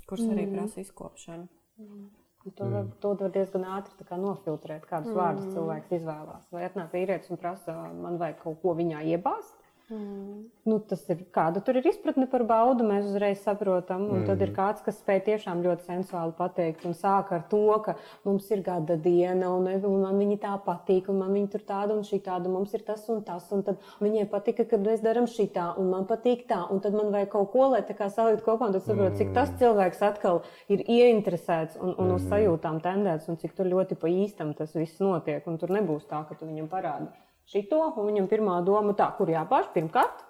B: kuras arī prasa izkopšanu.
D: Un To var, to var diezgan ātri tā kā nofiltrēt, kādus mm. vārdus cilvēks izvēlās. Vai atnāk vīrietis un prasa, man vajag kaut ko viņā iebāzt. Mm. Nu, tas ir kāda tur ir izpratne par baudu, mēs uzreiz saprotam. Un mm. tad ir kāds, kas spēj tiešām ļoti sensuāli pateikt, un sāk ar to, ka mums ir gada diena, un, un man viņa tā patīk, un man viņa tur tāda un šī tāda, mums ir tas un tas, un tad viņai patika, kad mēs darām šī tā, un man patīk tā, un tad man vajag kaut ko, lai tā kā salikt kopā, un tad saprot, cik tas cilvēks atkal ir ieinteresēts un, un uz sajūtām tendēts, un cik tur ļoti pa īstam tas viss notiek, un tur nebūs tā, ka tu viņam parādi šito, un viņam pirmā doma tā, kur jāpārš pirmkārt.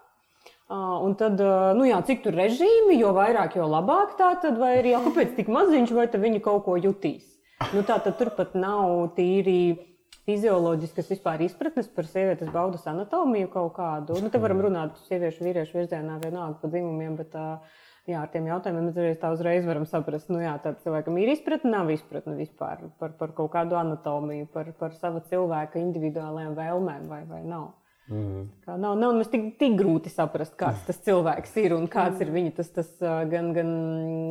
D: Un tad, nu jā, cik tur režīmi, jo vairāk, jo labāk tā tad, vai arī, jā, kāpēc tik maziņš, vai tad viņi kaut ko jutīs. Nu, tā tad turpat nav tīri fizioloģiskas vispār izpratnes par sievietes baudas anatomiju kaut kādu. Nu, te varam runāt sieviešu, vīriešu virzienā vienalga pa dzimumiem, bet uh, jā, ar tiem jautājumiem mēs tā uzreiz varam saprast, nu jā, tad cilvēkam ir izpratne, nav izpratne vispār par, par kaut kādu anatomiju, par, par sava cilvēka individuālajām vēlmēm vai, vai nav. Mm. Kā nav nav mums tik, tik grūti saprast, kāds tas cilvēks ir un kāds ir viņa tas, tas gan, gan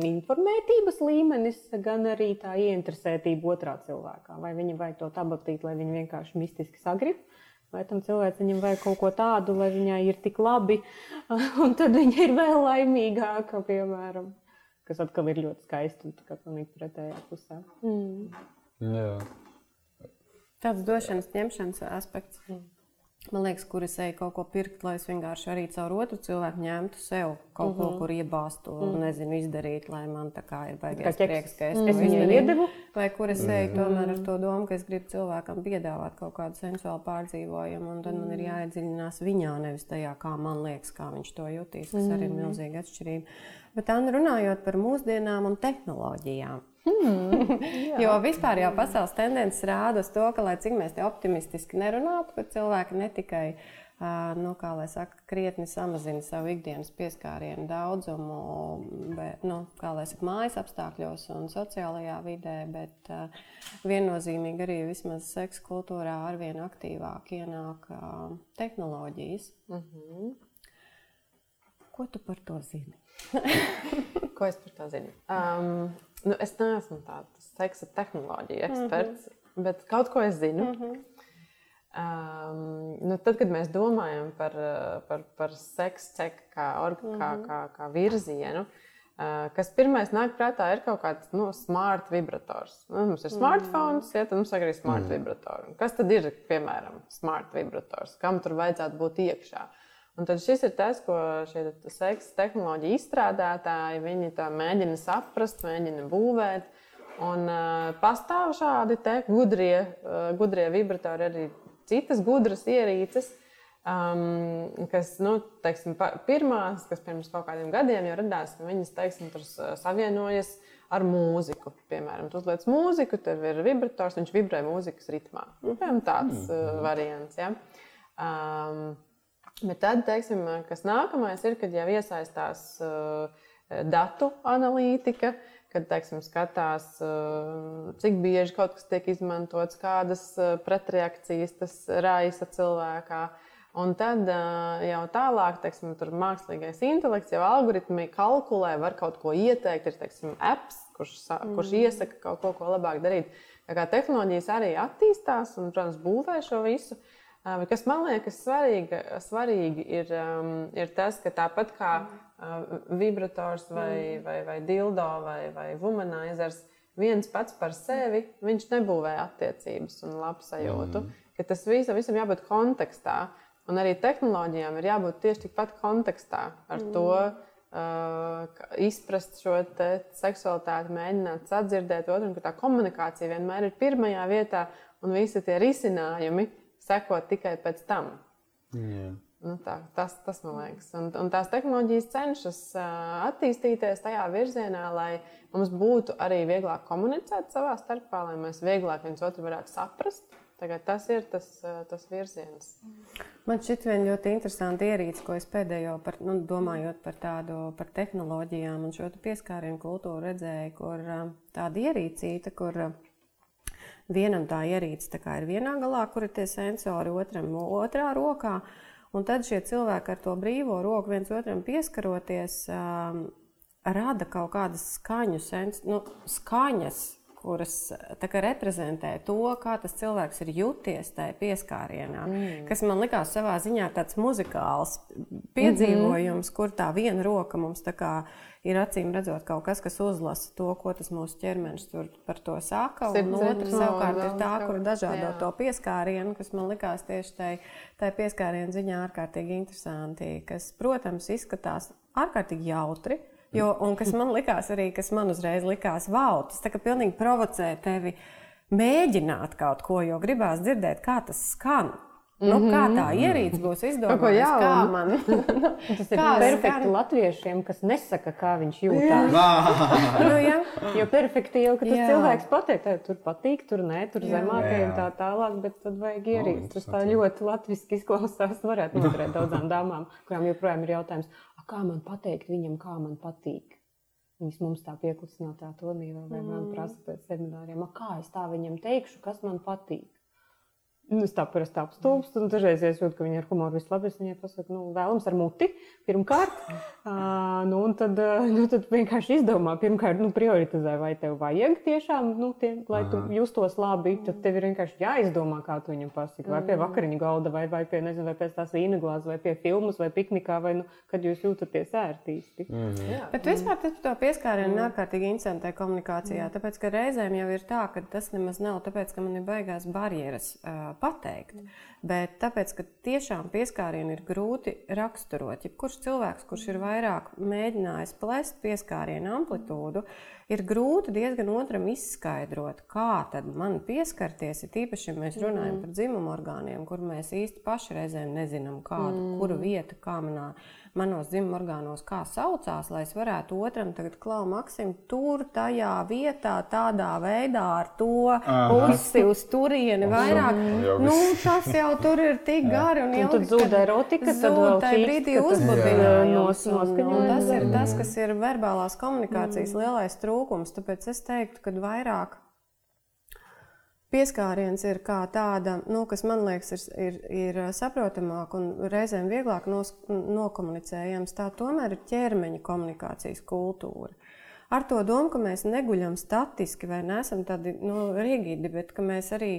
D: informētības līmenis, gan arī tā ieinteresētība otrā cilvēkā. Vai viņa vajag to tabatīt, lai viņa vienkārši mistiski sagrib, vai tam cilvēcim vajag kaut ko tādu, lai viņai ir tik labi, un tad viņa ir vēl laimīgāka, piemēram. Kas atkal ir ļoti skaisti un tā kā pilnīgi pretējā pusē. Mm.
A: Jā.
B: Tāds došanas, ņemšanas aspekts. Mm. Man liekas, kur es eju kaut ko pirkt, lai es vienkārši arī caur otru cilvēku ņemtu sev kaut mm -hmm. ko, mhm. kur iebāztu, mm -hmm. nezinu, izdarīt, lai man tā kā ir baigies prieks, ka es
D: to mm -hmm. iedevu.
B: Vai kur es eju tomēr ar to domu, ka es gribu cilvēkam piedāvāt kaut kādu sensuālu pārdzīvojumu, un tad man ir jāiedziļinās viņā, nevis tajā, kā man liekas, kā viņš to jutīs, kas arī ir milzīga atšķirība. Bet tā runājot par mūsdienām un tehnoloģijām. Mm, jo vispār jau pasaules tendences rāda uz to, ka, lai cik mēs te optimistiski nerunātu, ka cilvēki ne tikai nu, saka, krietni samazina savu ikdienas pieskārienu daudzumu, bet, nu, kā lai saka, mājas apstākļos un sociālajā vidē, bet viennozīmīgi arī vismaz seksa kultūrā arvien aktīvāk ienāk tehnoloģijas. Mm -hmm. Ko tu par to zini?
C: Ko es par to zinu? Um, Nu, es neesmu tāds seksa tehnoloģija eksperts, mm -hmm. bet kaut ko es zinu. Mm -hmm. Um, nu, tad, kad mēs domājam par, par, par seksu kā, orga, mm -hmm. kā, kā, kā virzienu, uh, kas pirmais nāk prātā, ir kaut kāds nu, smart vibrators. Nu, mums ir smartphone, mm -hmm. ja, tad mums ir arī smart mm -hmm. vibrators. Kas tad ir, piemēram, smart vibrators? Kam tur vajadzētu būt iekšā? Un tad šis ir tas, ko šie seksa tehnoloģija izstrādātāji mēģina saprast, mēģina būvēt. Un uh, pastāv šādi gudrie, uh, gudrie vibratori, arī citas gudras ierīces, um, kas, nu, teiksim, pirmās, kas pirms kaut kādiem gadiem jau radās, ka viņas, teiksim, tur savienojas ar mūziku. Piemēram, tu uzliec mūziku, tev ir vibrators, viņš vibrē mūzikas ritmā. Nu, piemēram, tāds uh, variants. Ja? Um, Bet tad, teiksim, kas nākamais ir, kad jau iesaistās uh, datu analītika, kad teiksim, skatās, uh, cik bieži kaut kas tiek izmantots, kādas uh, pretreakcijas tas raisa cilvēkā. Un tad jau tālāk, teiksim, tur mākslīgais intelekts, jau algoritmi kalkulē, var kaut ko ieteikt. Ir teiksim, apps, kurš, mm. kurš iesaka kaut ko, ko labāk darīt. Tā kā tehnoloģijas arī attīstās un, protams, būvē šo visu. Uh, Bet kas man liekas svarīgi, svarīgi ir, um, ir tas, ka tāpat kā uh, vibrators vai, mm. vai, vai dildo vai, vai humanizers, viens pats par sevi viņš nebūvē attiecības un labsajūtu. Mm. Tas visam, visam jābūt kontekstā. Un arī tehnoloģijām ir jābūt tieši tikpat kontekstā ar mm. to, uh, izprast šo seksualitāti, mēģināt sadzirdēt otru, un ka tā komunikācija vienmēr ir pirmajā vietā un visi tie risinājumi sekot tikai pēc tam.
A: Yeah.
C: Nu, tā, tas, tas man liekas. Un, un tās tehnoloģijas cenšas attīstīties tajā virzienā, lai mums būtu arī vieglāk komunicēt savā starpā, lai mēs vieglāk viens otru varētu saprast. Tagad tas ir tas, tas virziens.
B: Man šķiet, viena ļoti interesanta ierīce, ko es pēdējo par, nu, domājot par tādu par tehnoloģijām un šo pieskārienu kultūru redzēju, kur tāda ierīcīta, kur Vienam tā ierīce tā ir vienā galā, kur ir tie sensori, otram otrā rokā. Un tad šie cilvēki ar to brīvo roku viens otram pieskaroties, um, rada kaut kādas skaņu, sens, nu, skaņas, kuras reprezentē to, kā tas cilvēks ir juties tajā pieskārienā. Mm. Kas man likās savā ziņā tāds muzikāls piedzīvojums, mm -hmm. kur tā viena roka mums kā ir acīm redzot kaut kas, kas uzlasa to, ko tas mūsu ķermenis tur par to saka. Un otra savukārt ir tā, kur dažādo to pieskārienu, kas man likās tieši tai, tai pieskārienu ziņā ārkārtīgi interesanti, kas, protams, izskatās ārkārtīgi jautri. Jo, un kas man likās arī, kas man uzreiz likās, wow, tas tā kā pilnīgi provocē tevi mēģināt kaut ko, jo gribās dzirdēt, kā tas skan. Nu. Kā tā ierīce būs izdomāta? Kā man
D: tas ir perfekti skan... latviešiem, kas nesaka, kā viņš jūtas. nu, ja? Jo perfekti jau, ka tas jā. cilvēks pateikt, tur patīk, tur nē, tur zemākajai un tā tālāk, bet tad vajag ierīci. Tas tā ļoti latviski izklausās. Varētu noturēt daudzām dāmām, kurām joprojām ir jautājums, kā man pateikt viņam, kā man patīk. Viņas mums tā pieklusinātā tonī vai, vai man prasa pēc semināriem, "A, kā es tā viņam teikšu, kas man patīk. Nu, es tā parasti apstulbstu, un dažreiz es jūtu, ka viņi ar humoru vislabāk. Es viņai pasaku, nu, vēlams ar muti, pirmkārt. Uh, nu, un tad, uh, nu, tad vienkārši izdomā, pirmkārt, nu, prioritizē, vai tev vajag tiešām, nu, tie, lai tu justos labi. Tad tev ir vienkārši jāizdomā, kā tu viņam pasaki. Vai pie vakariņu galda, vai, vai, pie, nezinu, vai pēc tās vīna glāzes, vai pie filmas, vai piknikā, vai nu, kad jūs jūtaties ērtīsti.
C: Jā.
B: Bet vispār tas par to pieskārienu ir ārkārtīgi interesantai komunikācijā. Tāpēc, ka reizēm jau ir tā, ka tas nemaz nav tāpēc, ka man ir baigās barjeras uh, pateikt. Bet tāpēc, ka tiešām pieskārienu ir grūti raksturot. Jebkurš cilvēks, kurš ir vairāk mēģinājis plēst pieskārienu amplitūdu, ir grūti diezgan otram izskaidrot, kā tad man pieskarties. Ir tīpaši, ja mēs runājam par dzimumu orgāniem, kur mēs īsti paši reizēm nezinām, kādu, kura vieta, kā manā manos dzimuma orgānos, kā saucās, lai es varētu otram tagad klau maksim tur, tajā vietā, tādā veidā, ar to pusi uz turieni vairāk.
A: Jau
B: Nu, tas jau tur ir tik gari un ilgi.
D: tad zūd erotika, tad vēl
B: tajā brīdī uzbudinājums. Tas ir tas, kas ir verbālās komunikācijas lielais trūkums. Tāpēc es teiktu, ka vairāk Pieskāriens ir kā tāda, nu, kas man liekas, ir, ir, ir saprotamāk un reizēm vieglāk nos, nokomunicējams. Tā tomēr ir ķermeņa komunikācijas kultūra. Ar to domu, ka mēs neguļam statiski vai neesam tādi nu, rigidi, bet ka mēs arī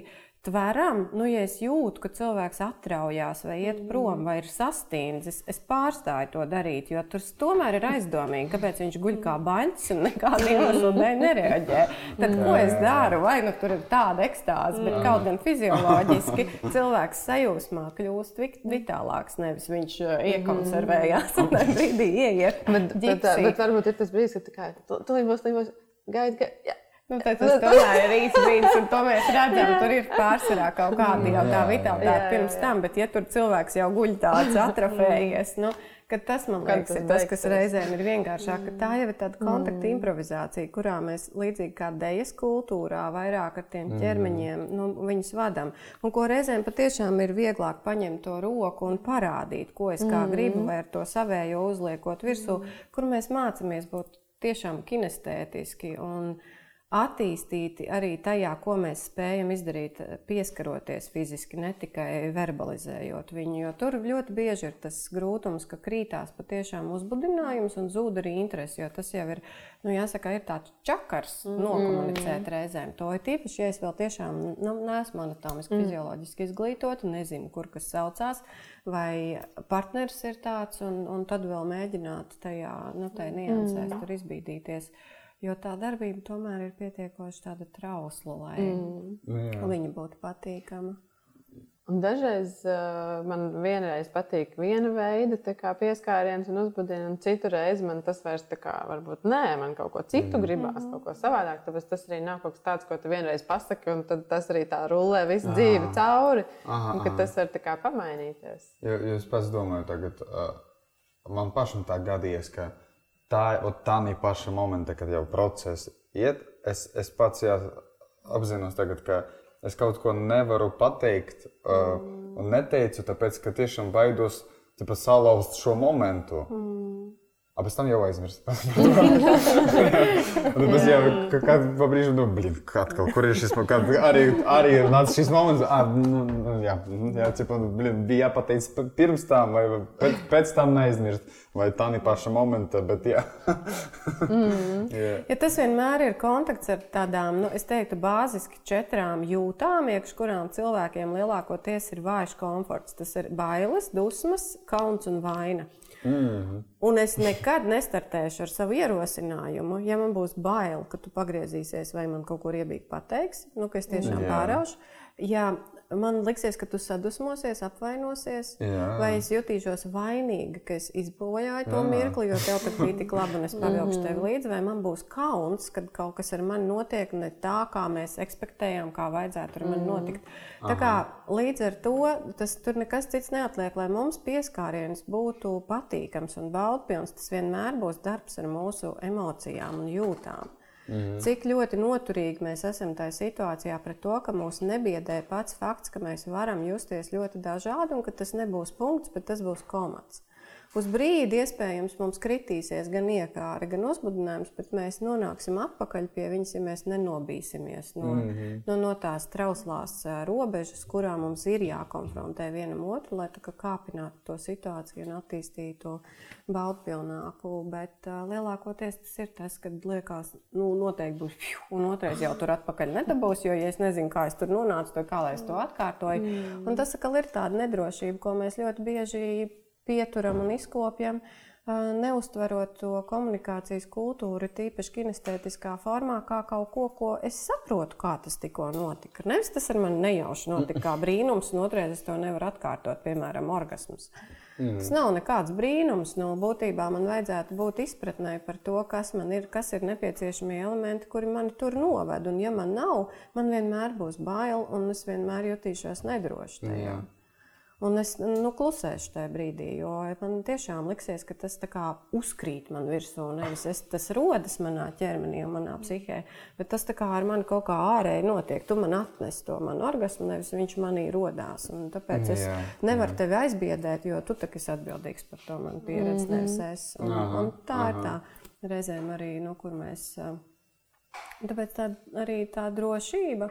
B: tveram, nu, ja es jūtu, ka cilvēks atraujās vai iet prom vai ir sastīnis, es, pārstāju to darīt, jo tur tomēr ir aizdomīgi, kāpēc viņš guļ kā baņķis un nekāda iemesla dēļ nereaģē. Tad ko es daru? Vai nu tur ir tāda ekstāze, bet kaut gan fizioloģiski cilvēks sajūsmā kļūst vit- vitālāks, nevis viņš uh, iekonservējās un brīdī ieiet.
C: Bet, bet, bet varbūt ir tas brīdis, kad tā kā tu- tu būs, tu būs, gaidi, gaidi.
B: Nu, tad tas tomēr ir īsts brīdis, un to mēs redzam. Tur ir pārsvarā kaut kāda jau tā
C: jā,
B: pirms tam, bet ja tur cilvēks jau guļ tāds atrofējies, nu, kad tas man
C: Kad
B: liekas,
C: tas
B: ir tas, kas reizēm ir vienkāršāk. Tā jau ir tāda kontakta improvizācija, kurā mēs līdzīgi kā dēļas kultūrā vairāk ar tiem ķermeņiem nu, viņus vadām. Un ko reizēm patiešām ir vieglāk paņemt to roku un parādīt, ko es kā gribu, vai ar to savējo uzliekot virsū, kur mēs mācāmies būt tiešām kinestētiski. Un, attīstīti arī tajā, ko mēs spējam izdarīt, pieskaroties fiziski, ne tikai verbalizējot viņu. Jo tur ļoti bieži ir tas grūtums, ka krītās patiešām uzbudinājums un zūd arī interesi. Jo tas jau ir, nu, jāsaka, ir tāds čakars nokomunicēt reizēm. To ir tīpaši, ja es vēl tiešām nu, neesmu anatomiski, fizioloģiski izglītota, nezinu, kur kas saucās. Vai partneris ir tāds, un, un tad vēl mēģināt tajā, nu, tajā niansēs tur izbīdīties. Jo tā darbība tomēr ir pietiekoši tāda trausla, lai mm. viņa būtu patīkama.
C: Un dažreiz uh, man vienreiz patīk viena veida pieskāriens un uzbudina, un citu reizi man tas vairs tā kā varbūt nē, man kaut ko citu mm. gribās, kaut ko savādāk. Tāpēc tas arī nav kaut kas tāds, ko tu vienreiz pasaki, un tad tas arī tā rullē visu dzīvi cauri.
A: Aha,
C: un ka
A: aha.
C: tas var tā kā pamainīties.
A: Jo, jo es pats domāju, tagad uh, man pašam tā gadījies, ka tā ir tā paša momenta, kad jau process iet. Es, es pats jā, apzinos, tagad, ka es kaut ko nevaru pateikt uh, un neteicu, tāpēc ka tiešām baidos tipa, salauzt šo momentu. A pēc tam jau aizmirst. Un tas jau pa brīžu, nu, blin, atkal, kur ir šis, kad arī, arī ir nācis šis moments, ah, nu, jā, jā, cipa, blin, bija jāpateic pirms tam, vai pēc, pēc tam neaizmirst, vai tā ir paša momenta, bet jā. jā.
B: Ja tas vienmēr ir kontakts ar tādām, nu, es teiktu, bāziski četrām jūtām, iekš kurām cilvēkiem lielākoties ir vājš komforts. Tas ir bailes, dusmas, kauns un vaina.
A: Mm.
B: Un es nekad nestartēšu ar savu ierosinājumu, ja man būs bail, ka tu pagriezīsies vai man kaut ko iebīgi pateiksi, nu, ka es tiešām
A: Jā.
B: pāraušu. Ja man liksies, ka tu sadusmosies, apvainosies,
A: Jā.
B: vai es jutīšos vainīga, ka es izbojāju to
A: Jā.
B: mirkli, jo tev pat bija tik labi, un es pavilkšu tevi līdzi, vai man būs kauns, kad kaut kas ar mani notiek ne tā, kā mēs ekspektējām, kā vajadzētu ar mani notikt. Tā kā līdz ar to tas tur nekas cits neatliek, lai mums pieskāriens būtu patīkams un baudpilns. Tas vienmēr būs darbs ar mūsu emocijām un jūtām. Cik ļoti noturīgi mēs esam tajā situācijā pret to, ka mūs nebiedē pats fakts, ka mēs varam justies ļoti dažādi un ka tas nebūs punkts, bet tas būs komats. Uz brīdi iespējams mums kritīsies gan iekāra, gan uzbudinājums, bet mēs nonāksim atpakaļ pie viņas, ja mēs nenobīsimies no, mm -hmm. no, no tās trauslās robežas, kurā mums ir jākonfrontē vienam otru, lai kā kāpinātu to situāciju un attīstītu baudpilnāku. Bet uh, lielākoties tas ir tas, kad liekas, nu, noteikti būs, un otrais jau tur atpakaļ nedabūs, jo, ja es nezinu, kā es tur nonācu, tad kā lai es to atkārtoju. Mm. Un tas atkal ir tāda nedrošība, ko mēs ļoti bieži pieturam un izkopjam. Neuztverot to komunikācijas kultūru, tīpaši kinestētiskā formā, kā kaut ko, ko es saprotu, kā tas tikko notika. Nevis tas ar mani nejauši notika kā brīnums, un otrreiz es to nevaru atkārtot, piemēram, orgasms. Mm. Tas nav nekāds brīnums. Nu, būtībā man vajadzētu būt izpratnē par to, kas man ir, kas ir nepieciešamie elementi, kuri mani tur noved. Un, ja man nav, man vienmēr būs bail, un es vienmēr jutīšos nedroši tajā. Mm. Un es nu, klusēšu tajā brīdī, jo man tiešām liksies, ka tas uzkrīt man virsū. Nevis es, tas rodas manā ķermenī un manā psihē, bet tas ar mani kaut kā ārēji notiek. Tu man atnes to manu orgasmu, nevis viņš manī rodās. Un tāpēc es jā, nevaru jā. tevi aizbiedēt, jo tu taču esi atbildīgs par to manu pieredzi, mm -hmm. nevis es. Un, aha, un tā aha. ir tā reizēm arī, nu, kur mēs. Tāpēc tā, arī tā drošība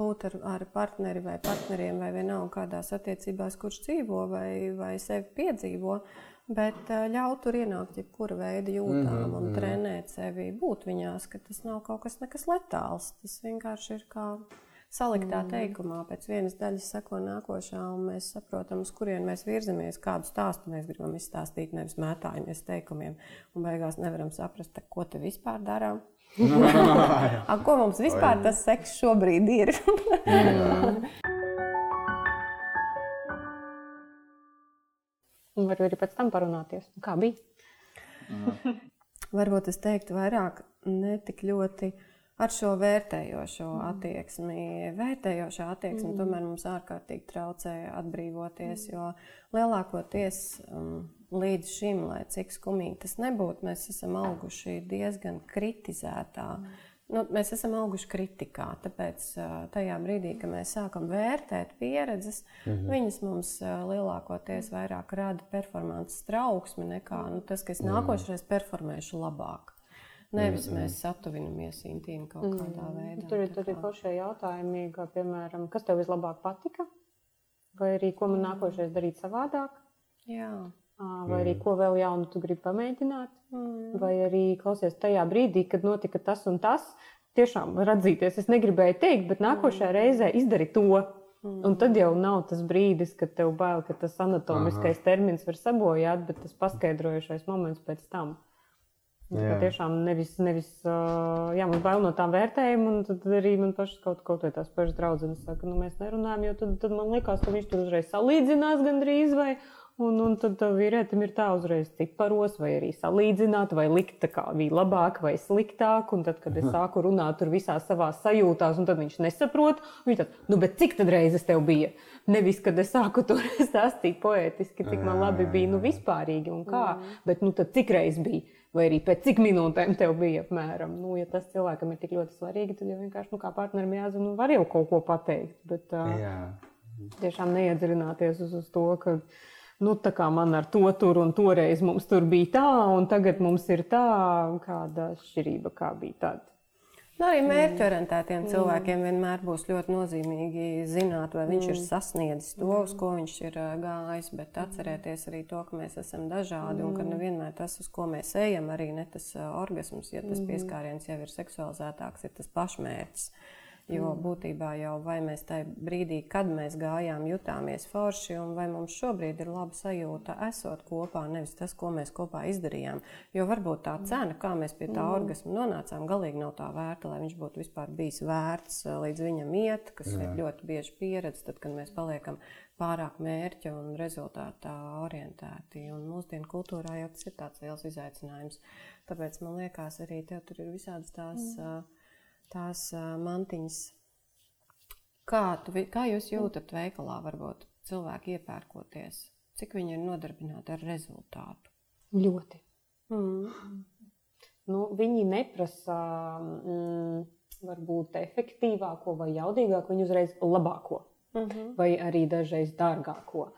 B: būt ar, ar partneri vai partneriem, vai vienalga kādās attiecībās, kurš dzīvo vai, vai sevi piedzīvo. Bet ļaut tur ienākt jebkura veida jūtām mm -hmm, un mm. trenēt sevi, būt viņās, ka tas nav kaut kas nekas letāls. Tas vienkārši ir kā saliktā mm. teikumā. Pēc vienas daļas seko nākošā, un mēs saprotam, uz kurien mēs virzamies, kādu stāstu mēs gribam izstāstīt, nevis mētājamies teikumiem. Un beigās nevaram saprast, ko te vispār darām. A, ko mums vispār tas seks šobrīd ir?
D: Un var arī pēc tam parunāties. Kā bija?
B: Varbūt es teiktu vairāk ne tik ļoti ar šo vērtējošo mm. attieksmi. Vērtējošā attieksme mm. tomēr mums ārkārtīgi traucē atbrīvoties, mm. jo lielākoties um, līdz šim, lai cik skumīgi tas nebūtu, mēs esam auguši diezgan kritizētā. Mm. Nu, mēs esam auguši kritikā, tāpēc tajā brīdī, kad mēs sākam vērtēt pieredzes, mm -hmm. viņas mums lielākoties vairāk rada performances trauksmi nekā nu, tas, ka es mhm. nākošais performēšu labāk. Nevis mm mēs satuvinamies intīmi kaut mm. kādā veidā.
D: Tur ir arī pašai jautājumi, kā piemēram, kas tev vislabāk patika, vai arī ko man nākošais darīt savādāk.
B: Jā.
D: Vai arī ko vēl jaunu tu gribi pamēģināt, mm. vai arī klausies tajā brīdī, kad notika tas un tas. Tiešām var atzīties, es negribēju teikt, bet nākošajā mm. reizē izdarīt to. Mm. Un tad jau nav tas brīdis, kad tev bail, ka tas anatomiskais Aha. termins var sabojāt, bet tas paskaidrojušais moments pēc tam. Jā. Tiešām nevis, nevis jā, man bail no tām vērtējumiem, un tad arī man pašas kaut, kaut vai tās pašas draudzenes saka, nu mēs nerunājam, jo tad, tad man liekas, ka viņš tur uzreiz salīdzinās gandrīz vai Un, un tad vīrietim ir tā uzreiz ciparos, vai arī salīdzināt, vai likt tā kā bija labāk vai sliktāk. Un tad, kad es sāku runāt tur visā savā sajūtās, un tad viņš nesaprot, viņš tad, nu, bet cik tad reizes tev bija? Nevis, kad es sāku tur stāstīt poetiski, cik man labi bija, nu, vispārīgi un kā, bet, nu, tad cik reizes bija? Vai arī pēc cik minūtēm tev bija apmēram. Nu, ja tas cilvēkam ir tik ļoti svarīgi, tad jau vienkārši, nu, kā partnerim jāzina, var jau kaut ko pateikt. Bet uh, Jā. tiešām neiedziļināties uz, uz to, ka nu, man ar to tur un toreiz mums tur bija tā, un tagad mums ir tā, kāda atšķirība kā bija tad.
B: Nu, arī mērķorientētiem mm. cilvēkiem vienmēr būs ļoti nozīmīgi zināt, vai viņš mm. ir sasniedzis to, uz ko viņš ir gājis. Bet atcerieties arī to, ka mēs esam dažādi mm. un ka mm. nevienmēr tas, uz ko mēs ejam, arī ne tas orgasms, ja tas mm. pieskāriens jau ir seksualizētāks, ir tas pašmērķis. Jo mm. būtībā jau vai mēs tajā brīdī, kad mēs gājām, jutāmies forši, un vai mums šobrīd ir laba sajūta, esot kopā, nevis tas, ko mēs kopā izdarījām. Jo varbūt tā mm. cena, kā mēs pie tā mm. orgasma nonācām, galīgi nav tā vērta, lai viņš būtu vispār bijis vērts eh, līdz viņam iet, kas Jā. ir ļoti bieži pieredze, tad, kad mēs paliekam pārāk mērķa un rezultātā orientēti. Un mūsdienu kultūrā jau tas ir tāds liels izaicinājums. Tāpēc man liekas, arī tev tur ir visādas tās. Mm tās mantiņas. Kā, tu, kā jūs jūtat veikalā, varbūt cilvēki iepērkoties? Cik viņi ir nodarbināti ar rezultātu?
D: Ļoti. Mm. Nu, viņi neprasa mm, varbūt efektīvāko vai jaudīgāko, viņi uzreiz labāko. Mm -hmm. Vai arī dažreiz dārgāko.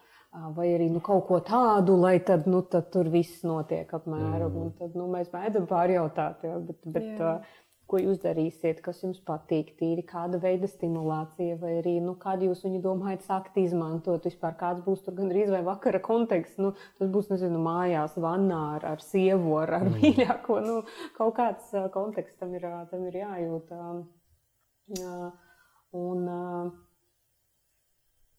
D: vai arī nu, kaut ko tādu, lai tad, nu, tad tur viss notiek apmēram. Mm. Un tad nu, mēs mēģinām pārjautāt, ja, bet, bet, Jā. Ko jūs darīsiet, kas jums patīk, tīri kāda veida stimulācija, vai arī nu, kādu jūs viņu domājat sākt izmantot, vispār kāds būs tur gandrīz vai vakara konteksts. Nu, tas būs, nezinu, mājās, vannā ar, ar sievu, ar, ar mm. mīļāko. Nu, kaut kāds konteksts tam ir, tam ir jājūt. Un, uh,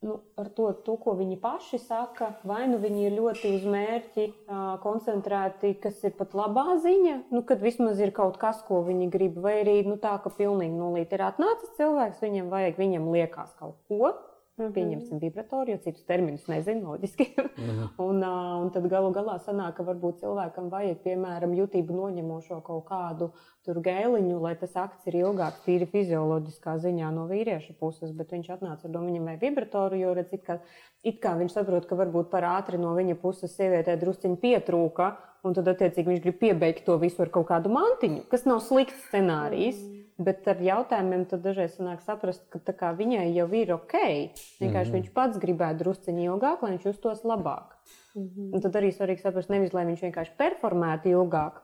D: nu, ar to, to, ko viņi paši saka, vai nu viņi ir ļoti uz mērķi uh, koncentrēti, kas ir pat labā ziņa, nu, kad vismaz ir kaut kas, ko viņi grib, vai arī nu, tā, ka pilnīgi nulīt ir atnācis cilvēks, viņam vajag, viņam liekas kaut ko. Mm -hmm. Pieņemsim vibratoru, jo citus terminus nezinu, loģiski. Mm -hmm. un, uh, un tad galu galā sanāk, ka varbūt cilvēkam vajag, piemēram, jutību noņemošo kaut kādu gēliņu, lai tas akts ir ilgāks, tīri fizioloģiskā ziņā no vīrieša puses, bet viņš atnāca ar domu viņam vai vibratoru, jo redz, it kā, it kā viņš saprot, ka varbūt par ātri no viņa puses sievietē drusciņi pietrūka, un tad attiecīgi viņš grib piebeigt to visu ar kaut kādu mantiņu, kas nav slikts scenārijs. Mm. Bet ar jautājumiem tad dažreiz sanāk saprast, ka kā, viņai jau ir ok. Vienkārši mm. viņš pats gribētu drusciņi ilgāk, lai viņš justos labāk. Mm -hmm. Un tad arī svarīgi saprast, nevis lai viņš vienkārši performētu ilgāk,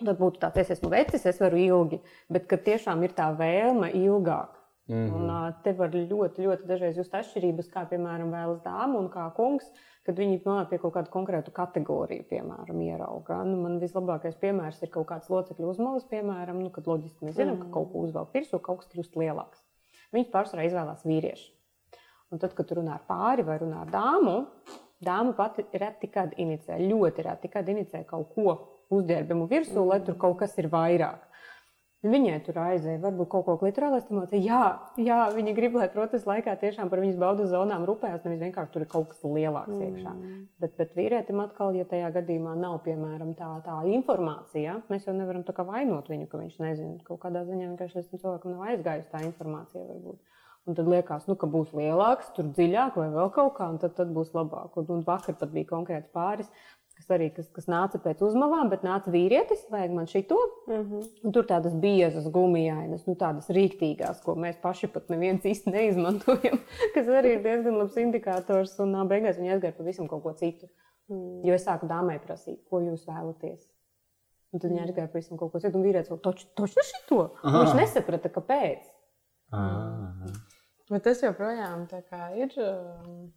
D: Tad būtu tāds, es esmu vecis, es varu ilgi, bet kad tiešām ir tā vēlme ilgāk. Mm -hmm. Un te var ļoti, ļoti dažreiz just atšķirības, kā piemēram vēlas dāma un kā kungs, kad viņi nonāk pie kaut kāda konkrēta kategorija, piemēram, ierauga. Nu, man vislabākais piemērs ir kaut kāds locekļu uzmalas, piemēram, nu, kad loģiski mēs zinām, mm ka kaut ko uzvelk virsū, kaut kas kļūst lielāks. Viņi pārsvarā izvēlās vīriešu. Un tad, kad runā ar pāri vai runā ar dāmu, dāma pati reti kad inicē, ļoti reti kad inicē kaut ko uzģērbumu virsū, lai tur kaut kas ir vairāk. Viņai tur aizēja, varbūt kaut ko klitorālai stimulācija. Jā, jā, viņa grib, lai procesa laikā tiešām par viņas baudas zonām rūpējas, nevis vienkārši tur ir kaut kas lielāks mm. iekšā. Bet, bet vīrietim atkal, ja tajā gadījumā nav, piemēram, tā, tā informācija, mēs jau nevaram tā kā vainot viņu, ka viņš nezina. Kaut kādā ziņā vienkārši tas cilvēkam nav aizgājusi tā informācija varbūt. Un tad liekas, nu, ka būs lielāks, tur dziļāk vai vēl kaut kā, un tad, tad būs labāk. Un, un vakar pat bija konkrēts pāris, kas arī kas, kas nāca pēc uzmalām, bet nāca vīrietis, vajag man šito. Mm -hmm. Un tur tādas biezas, gumijainas, nu, tādas rīktīgās, ko mēs paši pat neviens īsti neizmantojam, kas arī ir diezgan labs indikators. Un beigās viņi aizgāja pavisam kaut ko citu. Mm. Jo es sāku dāmai prasīt, ko jūs vēlaties. Un tad viņi aizgāja pavisam kaut ko citu, un vīrietis vēl toču, toču šito. Viņš nesaprata, kāpēc.
C: Aha. Bet tas joprojām ir. Um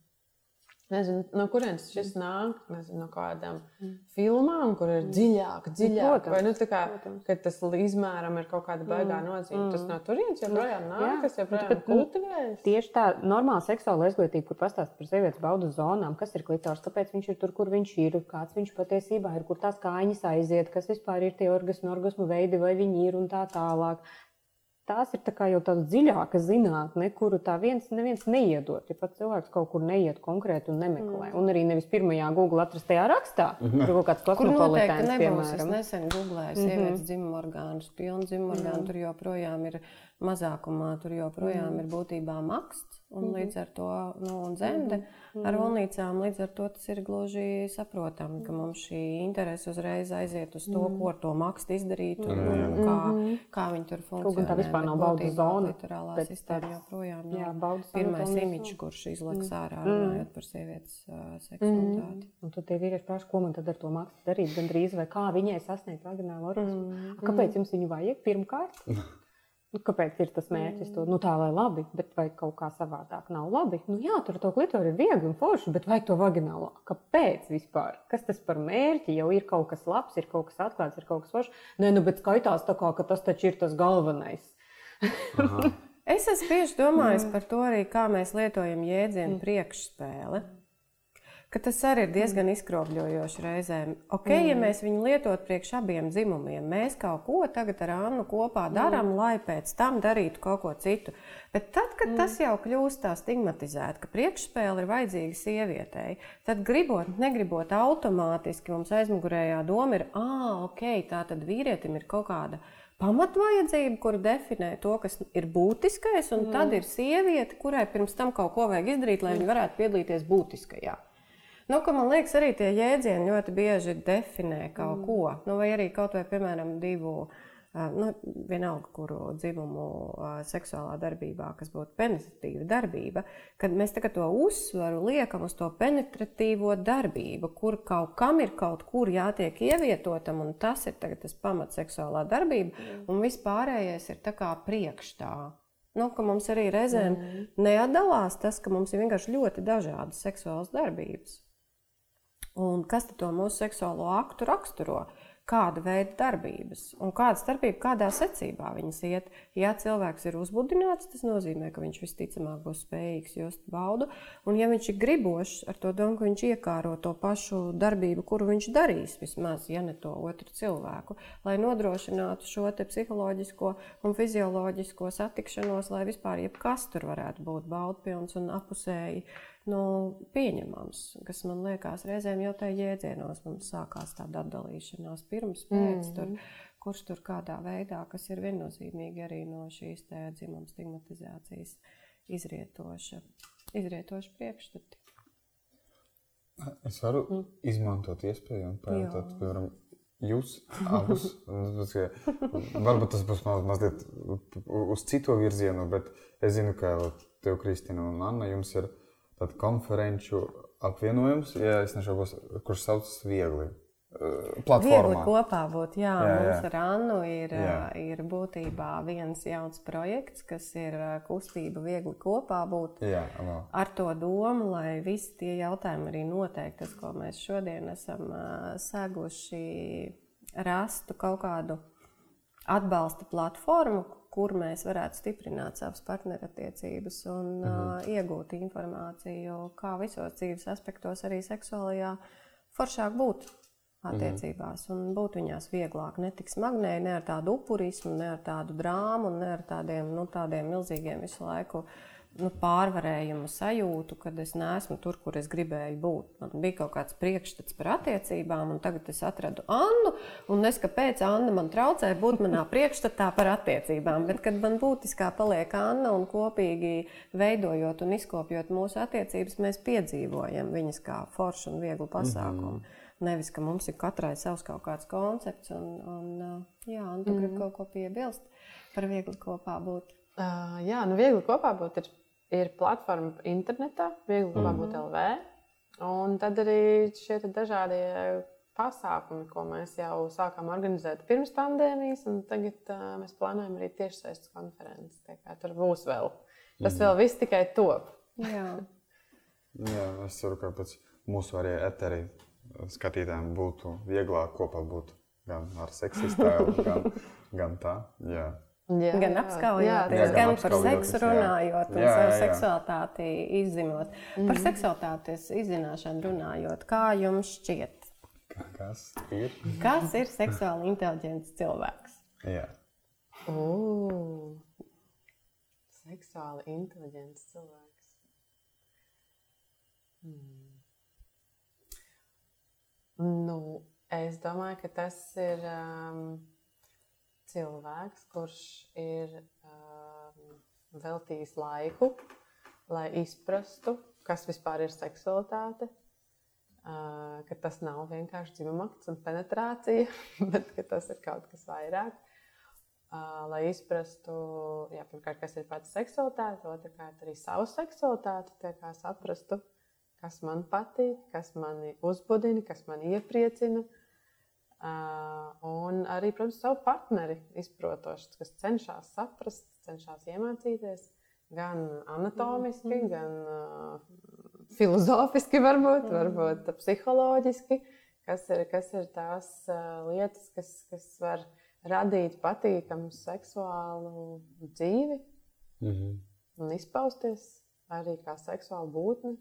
C: Nezinu, no kurienes šis nāk. Nezinu, no kādām mm. filmām, kur ir dziļāk, dziļāk. Protams, vai nu, kā, ka tas izmēram ir kaut kāda baigā mm. nozīme. Mm. Tas no turienes joprojām nāk, Jā. kas joprojām ir kultivēts.
D: Tieši tā normāla seksuāla izglītība, kur pastāsta par sievietes baudu zonām, kas ir klitors, kāpēc viņš ir tur, kur viņš ir, kāds viņš patiesībā ir, kur tās kājas aiziet, kas vispār ir tie orgasmu, orgasmu veidi, vai viņi ir un tā tālāk. Tās ir tā jau tāda dziļāka zinātne, kuru tā viens neviens neiedod. Ja pat cilvēks kaut kur neiet konkrēti un nemeklē. Mm. Un arī nevis pirmajā Google atrastajā rakstā,
B: mm. kur kaut kāds kosmopolitāns, piemēram. Es nesen googlēju mhm. sievietes mm -hmm. dzimumu orgānus, pilnu dzimumu orgānu, mm. tur joprojām ir mazākumā, tur joprojām mm. ir būtībā maksts un mm līdz ar to nu, dzemde. Mm -hmm. Ar volnīcām līdz ar to tas ir gluži saprotami, ka mums šī interese uzreiz aiziet uz to, mm ko ar to makstu izdarīt un, mm -hmm. un kā, kā viņi tur funkcionē. Kaut
D: kā vispār nav baudas zona.
B: Bet, sistēma joprojām nav. Jā, baudas Pirmais imičs, kurš izlaiks mm -hmm. ārā runājot par sievietes uh, seksualitāti. Mm.
D: Un tad tie vīrieši prasa, ko man tad ar to makstu darīt, gandrīz vai kā viņai sasniegt vaginālu orgasmu. Mm. Kāpēc jums viņu vajag pirmkārt? Nu, kāpēc ir tas mērķis? To, nu, tā lai labi, bet vai kaut kā savādāk nav labi? Nu, jā, tur to klitoru ir viegli un forši, bet vai to vaginālo? Kāpēc vispār? Kas tas par mērķi? Jau ir kaut kas labs, ir kaut kas atklāts, ir kaut kas foršs. Nē, nu, bet skaitās tā kā, ka tas taču ir tas galvenais.
B: es esmu bieži domājis par to arī, kā mēs lietojam jēdzienu priekšspēli ka tas arī ir diezgan izkropļojoši reizēm. Ok, mm. ja mēs viņu lietotu priekš abiem dzimumiem, mēs kaut ko tagad ar Annu kopā darām, mm. lai pēc tam darītu kaut ko citu. Bet tad, kad mm. tas jau kļūst tā stigmatizēts, ka priekšspēle ir vajadzīga sievietei, tad gribot, negribot, automātiski mums aizmugurējā doma ir, ah, ok, tā tad vīrietim ir kaut kāda pamatvajadzība, kur definē to, kas ir būtiskais, un mm. tad ir sieviete, kurai pirms tam kaut ko vajag izdarīt, lai viņa varētu piedalīties būtiskajā. Nu, man liekas, arī tie jēdzieni ļoti bieži definē kaut mm. ko. Nu, vai arī kaut vai, piemēram, divu nu, vienalga, kuru dzimumu seksuālā darbībā, kas būtu penetratīva darbība, kad mēs to uzsvaru liekam uz to penetratīvo darbību, kur kaut kam ir kaut kur jātiek ievietotam, un tas ir tas pamats seksuālā darbība, un viss pārējais ir tā kā priekšstāvā. Nu, ka mums arī reizēm mm. neatdalās tas, ka mums ir vienkārši ļoti dažādas seksuālas darbības. Un kas to mūsu seksuālo aktu raksturo? kāda veida darbības un kāda starpība, kādā secībā viņas iet. Ja cilvēks ir uzbudināts, tas nozīmē, ka viņš visticamāk būs spējīgs just baudu. Un, ja viņš ir gribošs ar to domu, ka viņš iekāro to pašu darbību, kuru viņš darīs, vismaz, ja ne to otru cilvēku, lai nodrošinātu šo psiholoģisko un fizioloģisko satikšanos, lai vispār jebkas tur varētu būt baudpilns un apusēji nu, pieņemams, kas man liekas, reizēm jau tajā jēdzienos mums sākās tāda atdalīšanās pirms, pēc, mm. tur, kurš tur kādā veidā, kas ir viennozīmīgi arī no šīs dzimuma stigmatizācijas izrietoša, izrietoša priekšstati.
A: Es varu mm. izmantot iespēju un pajautāt, piemēram, jūs abus. varbūt tas būs mazliet uz citu virzienu, bet es zinu, ka tev, Kristina un Anna, jums ir tad konferenču apvienojums, ja es nešaubos, kurš saucas viegli. Eh, platformā.
B: Viegli kopā būt. Jā, jā, jā. mums ar Annu ir, jā. Eh, ir būtībā viens jauns projekts, kas ir eh, kustība viegli kopā būt.
A: Jā, jā.
B: Ar to domu, lai visi tie jautājumi arī noteikti, tas, ko mēs šodien esam seguši, rastu kaut kādu atbalsta platformu, kur mēs varētu stiprināt savas partnerattiecības un -hmm. uh, iegūt informāciju, kā visos dzīves aspektos, arī seksuālajā, foršāk būt attiecībās mm -hmm. un būt viņās vieglāk, ne tik smagnēji, ne ar tādu upurismu, ne ar tādu drāmu, ne ar tādiem, nu, tādiem milzīgiem visu laiku uh, nu, pārvarējumu sajūtu, kad es neesmu tur, kur es gribēju būt. Man bija kaut kāds priekšstats par attiecībām, un tagad es atradu Annu. Un es kāpēc Anna man traucēja būt manā priekšstatā par attiecībām. Bet, kad man būtiskā paliek Anna un kopīgi veidojot un izkopjot mūsu attiecības, mēs piedzīvojam viņas kā foršu un vieglu pasākumu. Mm -hmm. Nevis, ka mums ir katrai savs kaut kāds koncepts, un, un jā, un tu mm -hmm. gribi kaut ko piebilst par viegli kopā būt.
C: Uh, jā, nu viegli kopā būt ir ir platforma internetā, viegli mm -hmm. būt LV. Un tad arī šie dažādie pasākumi, ko mēs jau sākām organizēt pirms pandēmijas, un tagad uh, mēs plānojam arī tiešsaistes konferences. Tur būs vēl. Tas mm. vēl viss tikai top.
B: Jā.
A: Jā, es ceru, ka pēc mūsu arī eteri skatītājiem būtu vieglāk kopā būt gan ar seksistēlu, gan, gan tā. Jā.
B: Jā, gan apskaujoties, jā, gan par seksu runājot, jā. un jā, savu seksualitāti izzinot. Mm. Par mhm. seksualitātes izzināšanu runājot, kā jums šķiet?
A: Kas ir?
B: Kas ir seksuāli inteliģents cilvēks?
A: Jā.
C: Uh, seksuāli inteliģents cilvēks. Hmm. Nu, es domāju, ka tas ir. Um, cilvēks, kurš ir um, veltījis laiku, lai izprastu, kas vispār ir seksualitāte. Uh, ka tas nav vienkārši dzimuma akts un penetrācija, bet tas ir kaut kas vairāk. Uh, lai izprastu, jā, pirmkārt, kas ir pati seksualitāte, otrkārt, arī savu seksualitāti, tā kā saprastu, kas man patīk, kas mani uzbudina, kas mani iepriecina. Uh, Un arī, protams, savu partneri izprotošs, kas cenšas saprast, cenšas iemācīties gan anatomiski, mm -hmm. gan uh, filozofiski, varbūt, mm -hmm. varbūt psiholoģiski, kas ir, kas ir tās uh, lietas, kas, kas var radīt patīkamu seksuālu dzīvi mm -hmm. un izpausties arī kā seksuāla būtne.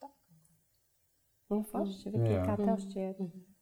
C: Tā.
B: Nu, forši, Viki, kā tev šķiet? Mm -hmm.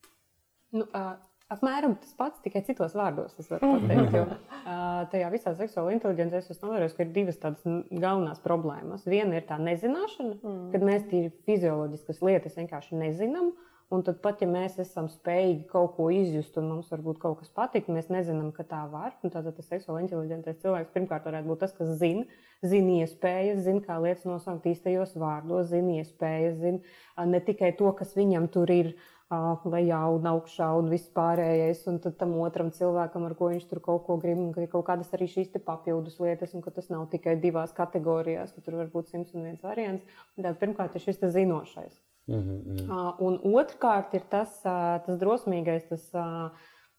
D: Nu, uh, apmēram tas pats, tikai citos vārdos. Es varu pateikt, jo uh, tajā visā seksuālā inteligencē es novēroju, ka ir divas tādas galvenās problēmas. Viena ir tā nezināšana, mm. kad mēs tīri fizioloģiskas lietas vienkārši nezinām. Un tad, pat ja mēs esam spējīgi kaut ko izjust, un mums varbūt kaut kas patīk, mēs nezinām, ka tā var. Tātad tas seksuāli inteliģentais cilvēks pirmkārt varētu būt tas, kas zina, zina iespējas, zina, kā lietas nosaukt īstajos vārdos, zina iespējas, zina ne tikai to, kas viņam tur ir lejā un augšā un viss pārējais. Un tad tam otram cilvēkam, ar ko viņš tur kaut ko grib, un ka ir kaut kādas arī šīs papildus lietas, un ka tas nav tikai divās kategorijās, ka tur var būt simts un viens variants. Tad pirmkārt ir šis zinošais. Mm -hmm. Un otrkārt ir tas, tas drosmīgais, tas,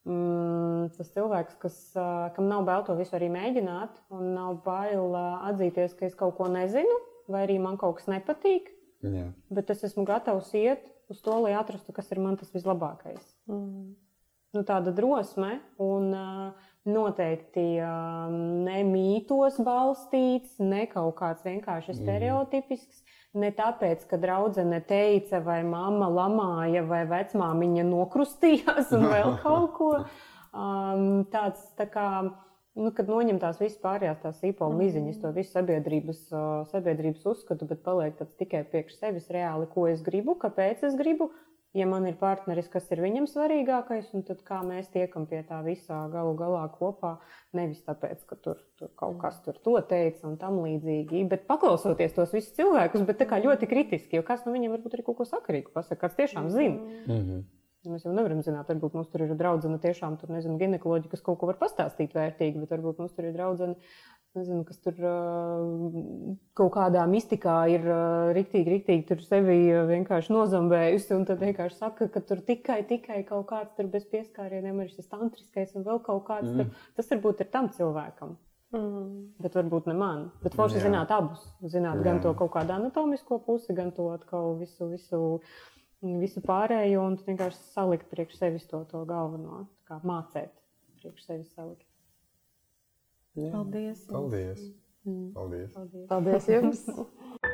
D: mm, tas cilvēks, kas, kam nav bail to visu arī mēģināt, un nav bail atzīties, ka es kaut ko nezinu, vai arī man kaut kas nepatīk.
A: Jā.
D: Bet es esmu gatavs iet uz to, lai atrastu, kas ir man tas vislabākais. Mm. Nu, tāda drosme un noteikti ne mītos balstīts, ne kaut kāds vienkārši mm. stereotipisks. Ne tāpēc, ka draudzene teica, vai mamma lamāja, vai vecmāmiņa nokrustījās, un vēl kaut ko um, tāds. Tā kā, nu, kad noņem tās visas pārējās tās īpola mm. miziņas, to visu sabiedrības, sabiedrības uzskatu, bet paliek tāds tikai priekš sevis reāli, ko es gribu, kāpēc es gribu. Ja man ir partneris, kas ir viņam svarīgākais, tad kā mēs tiekam pie tā visā galu galā kopā, nevis tāpēc, ka tur, tur kaut kas tur to teica un tam līdzīgi, bet paklausoties tos visus cilvēkus, bet tā kā ļoti kritiski, jo kas no viņiem varbūt arī kaut ko sakarīgu pasaka, kāds tiešām zina. Mm -hmm. Mēs jau nevaram zināt, varbūt mums tur ir draudzene tiešām, tur nezinu, ginekoloģija, kas kaut ko var pastāstīt vērtīgi, bet varbūt mums tur ir draudzene, nezinu, kas tur uh, kaut kādā mistikā ir uh, riktīgi, riktīgi tur sevi vienkārši nozambējusi un tad vienkārši saka, ka tur tikai, tikai kaut kāds tur bez pieskārieniem ir šis tantriskais un vēl kaut kāds. Mm. Tur, tas varbūt ir tam cilvēkam. Mm. Bet varbūt ne man. Bet forši zināt abus. Zināt Jā. gan to kaut kādu anatomisko pusi, gan to atkal visu, visu visu pārējo un vienkārši salikt priekš sevis to, to galveno, kā mācīt priekš sevis salikt.
B: Jā. Paldies!
A: Paldies! Mm. Paldies!
C: Paldies, Paldies jums!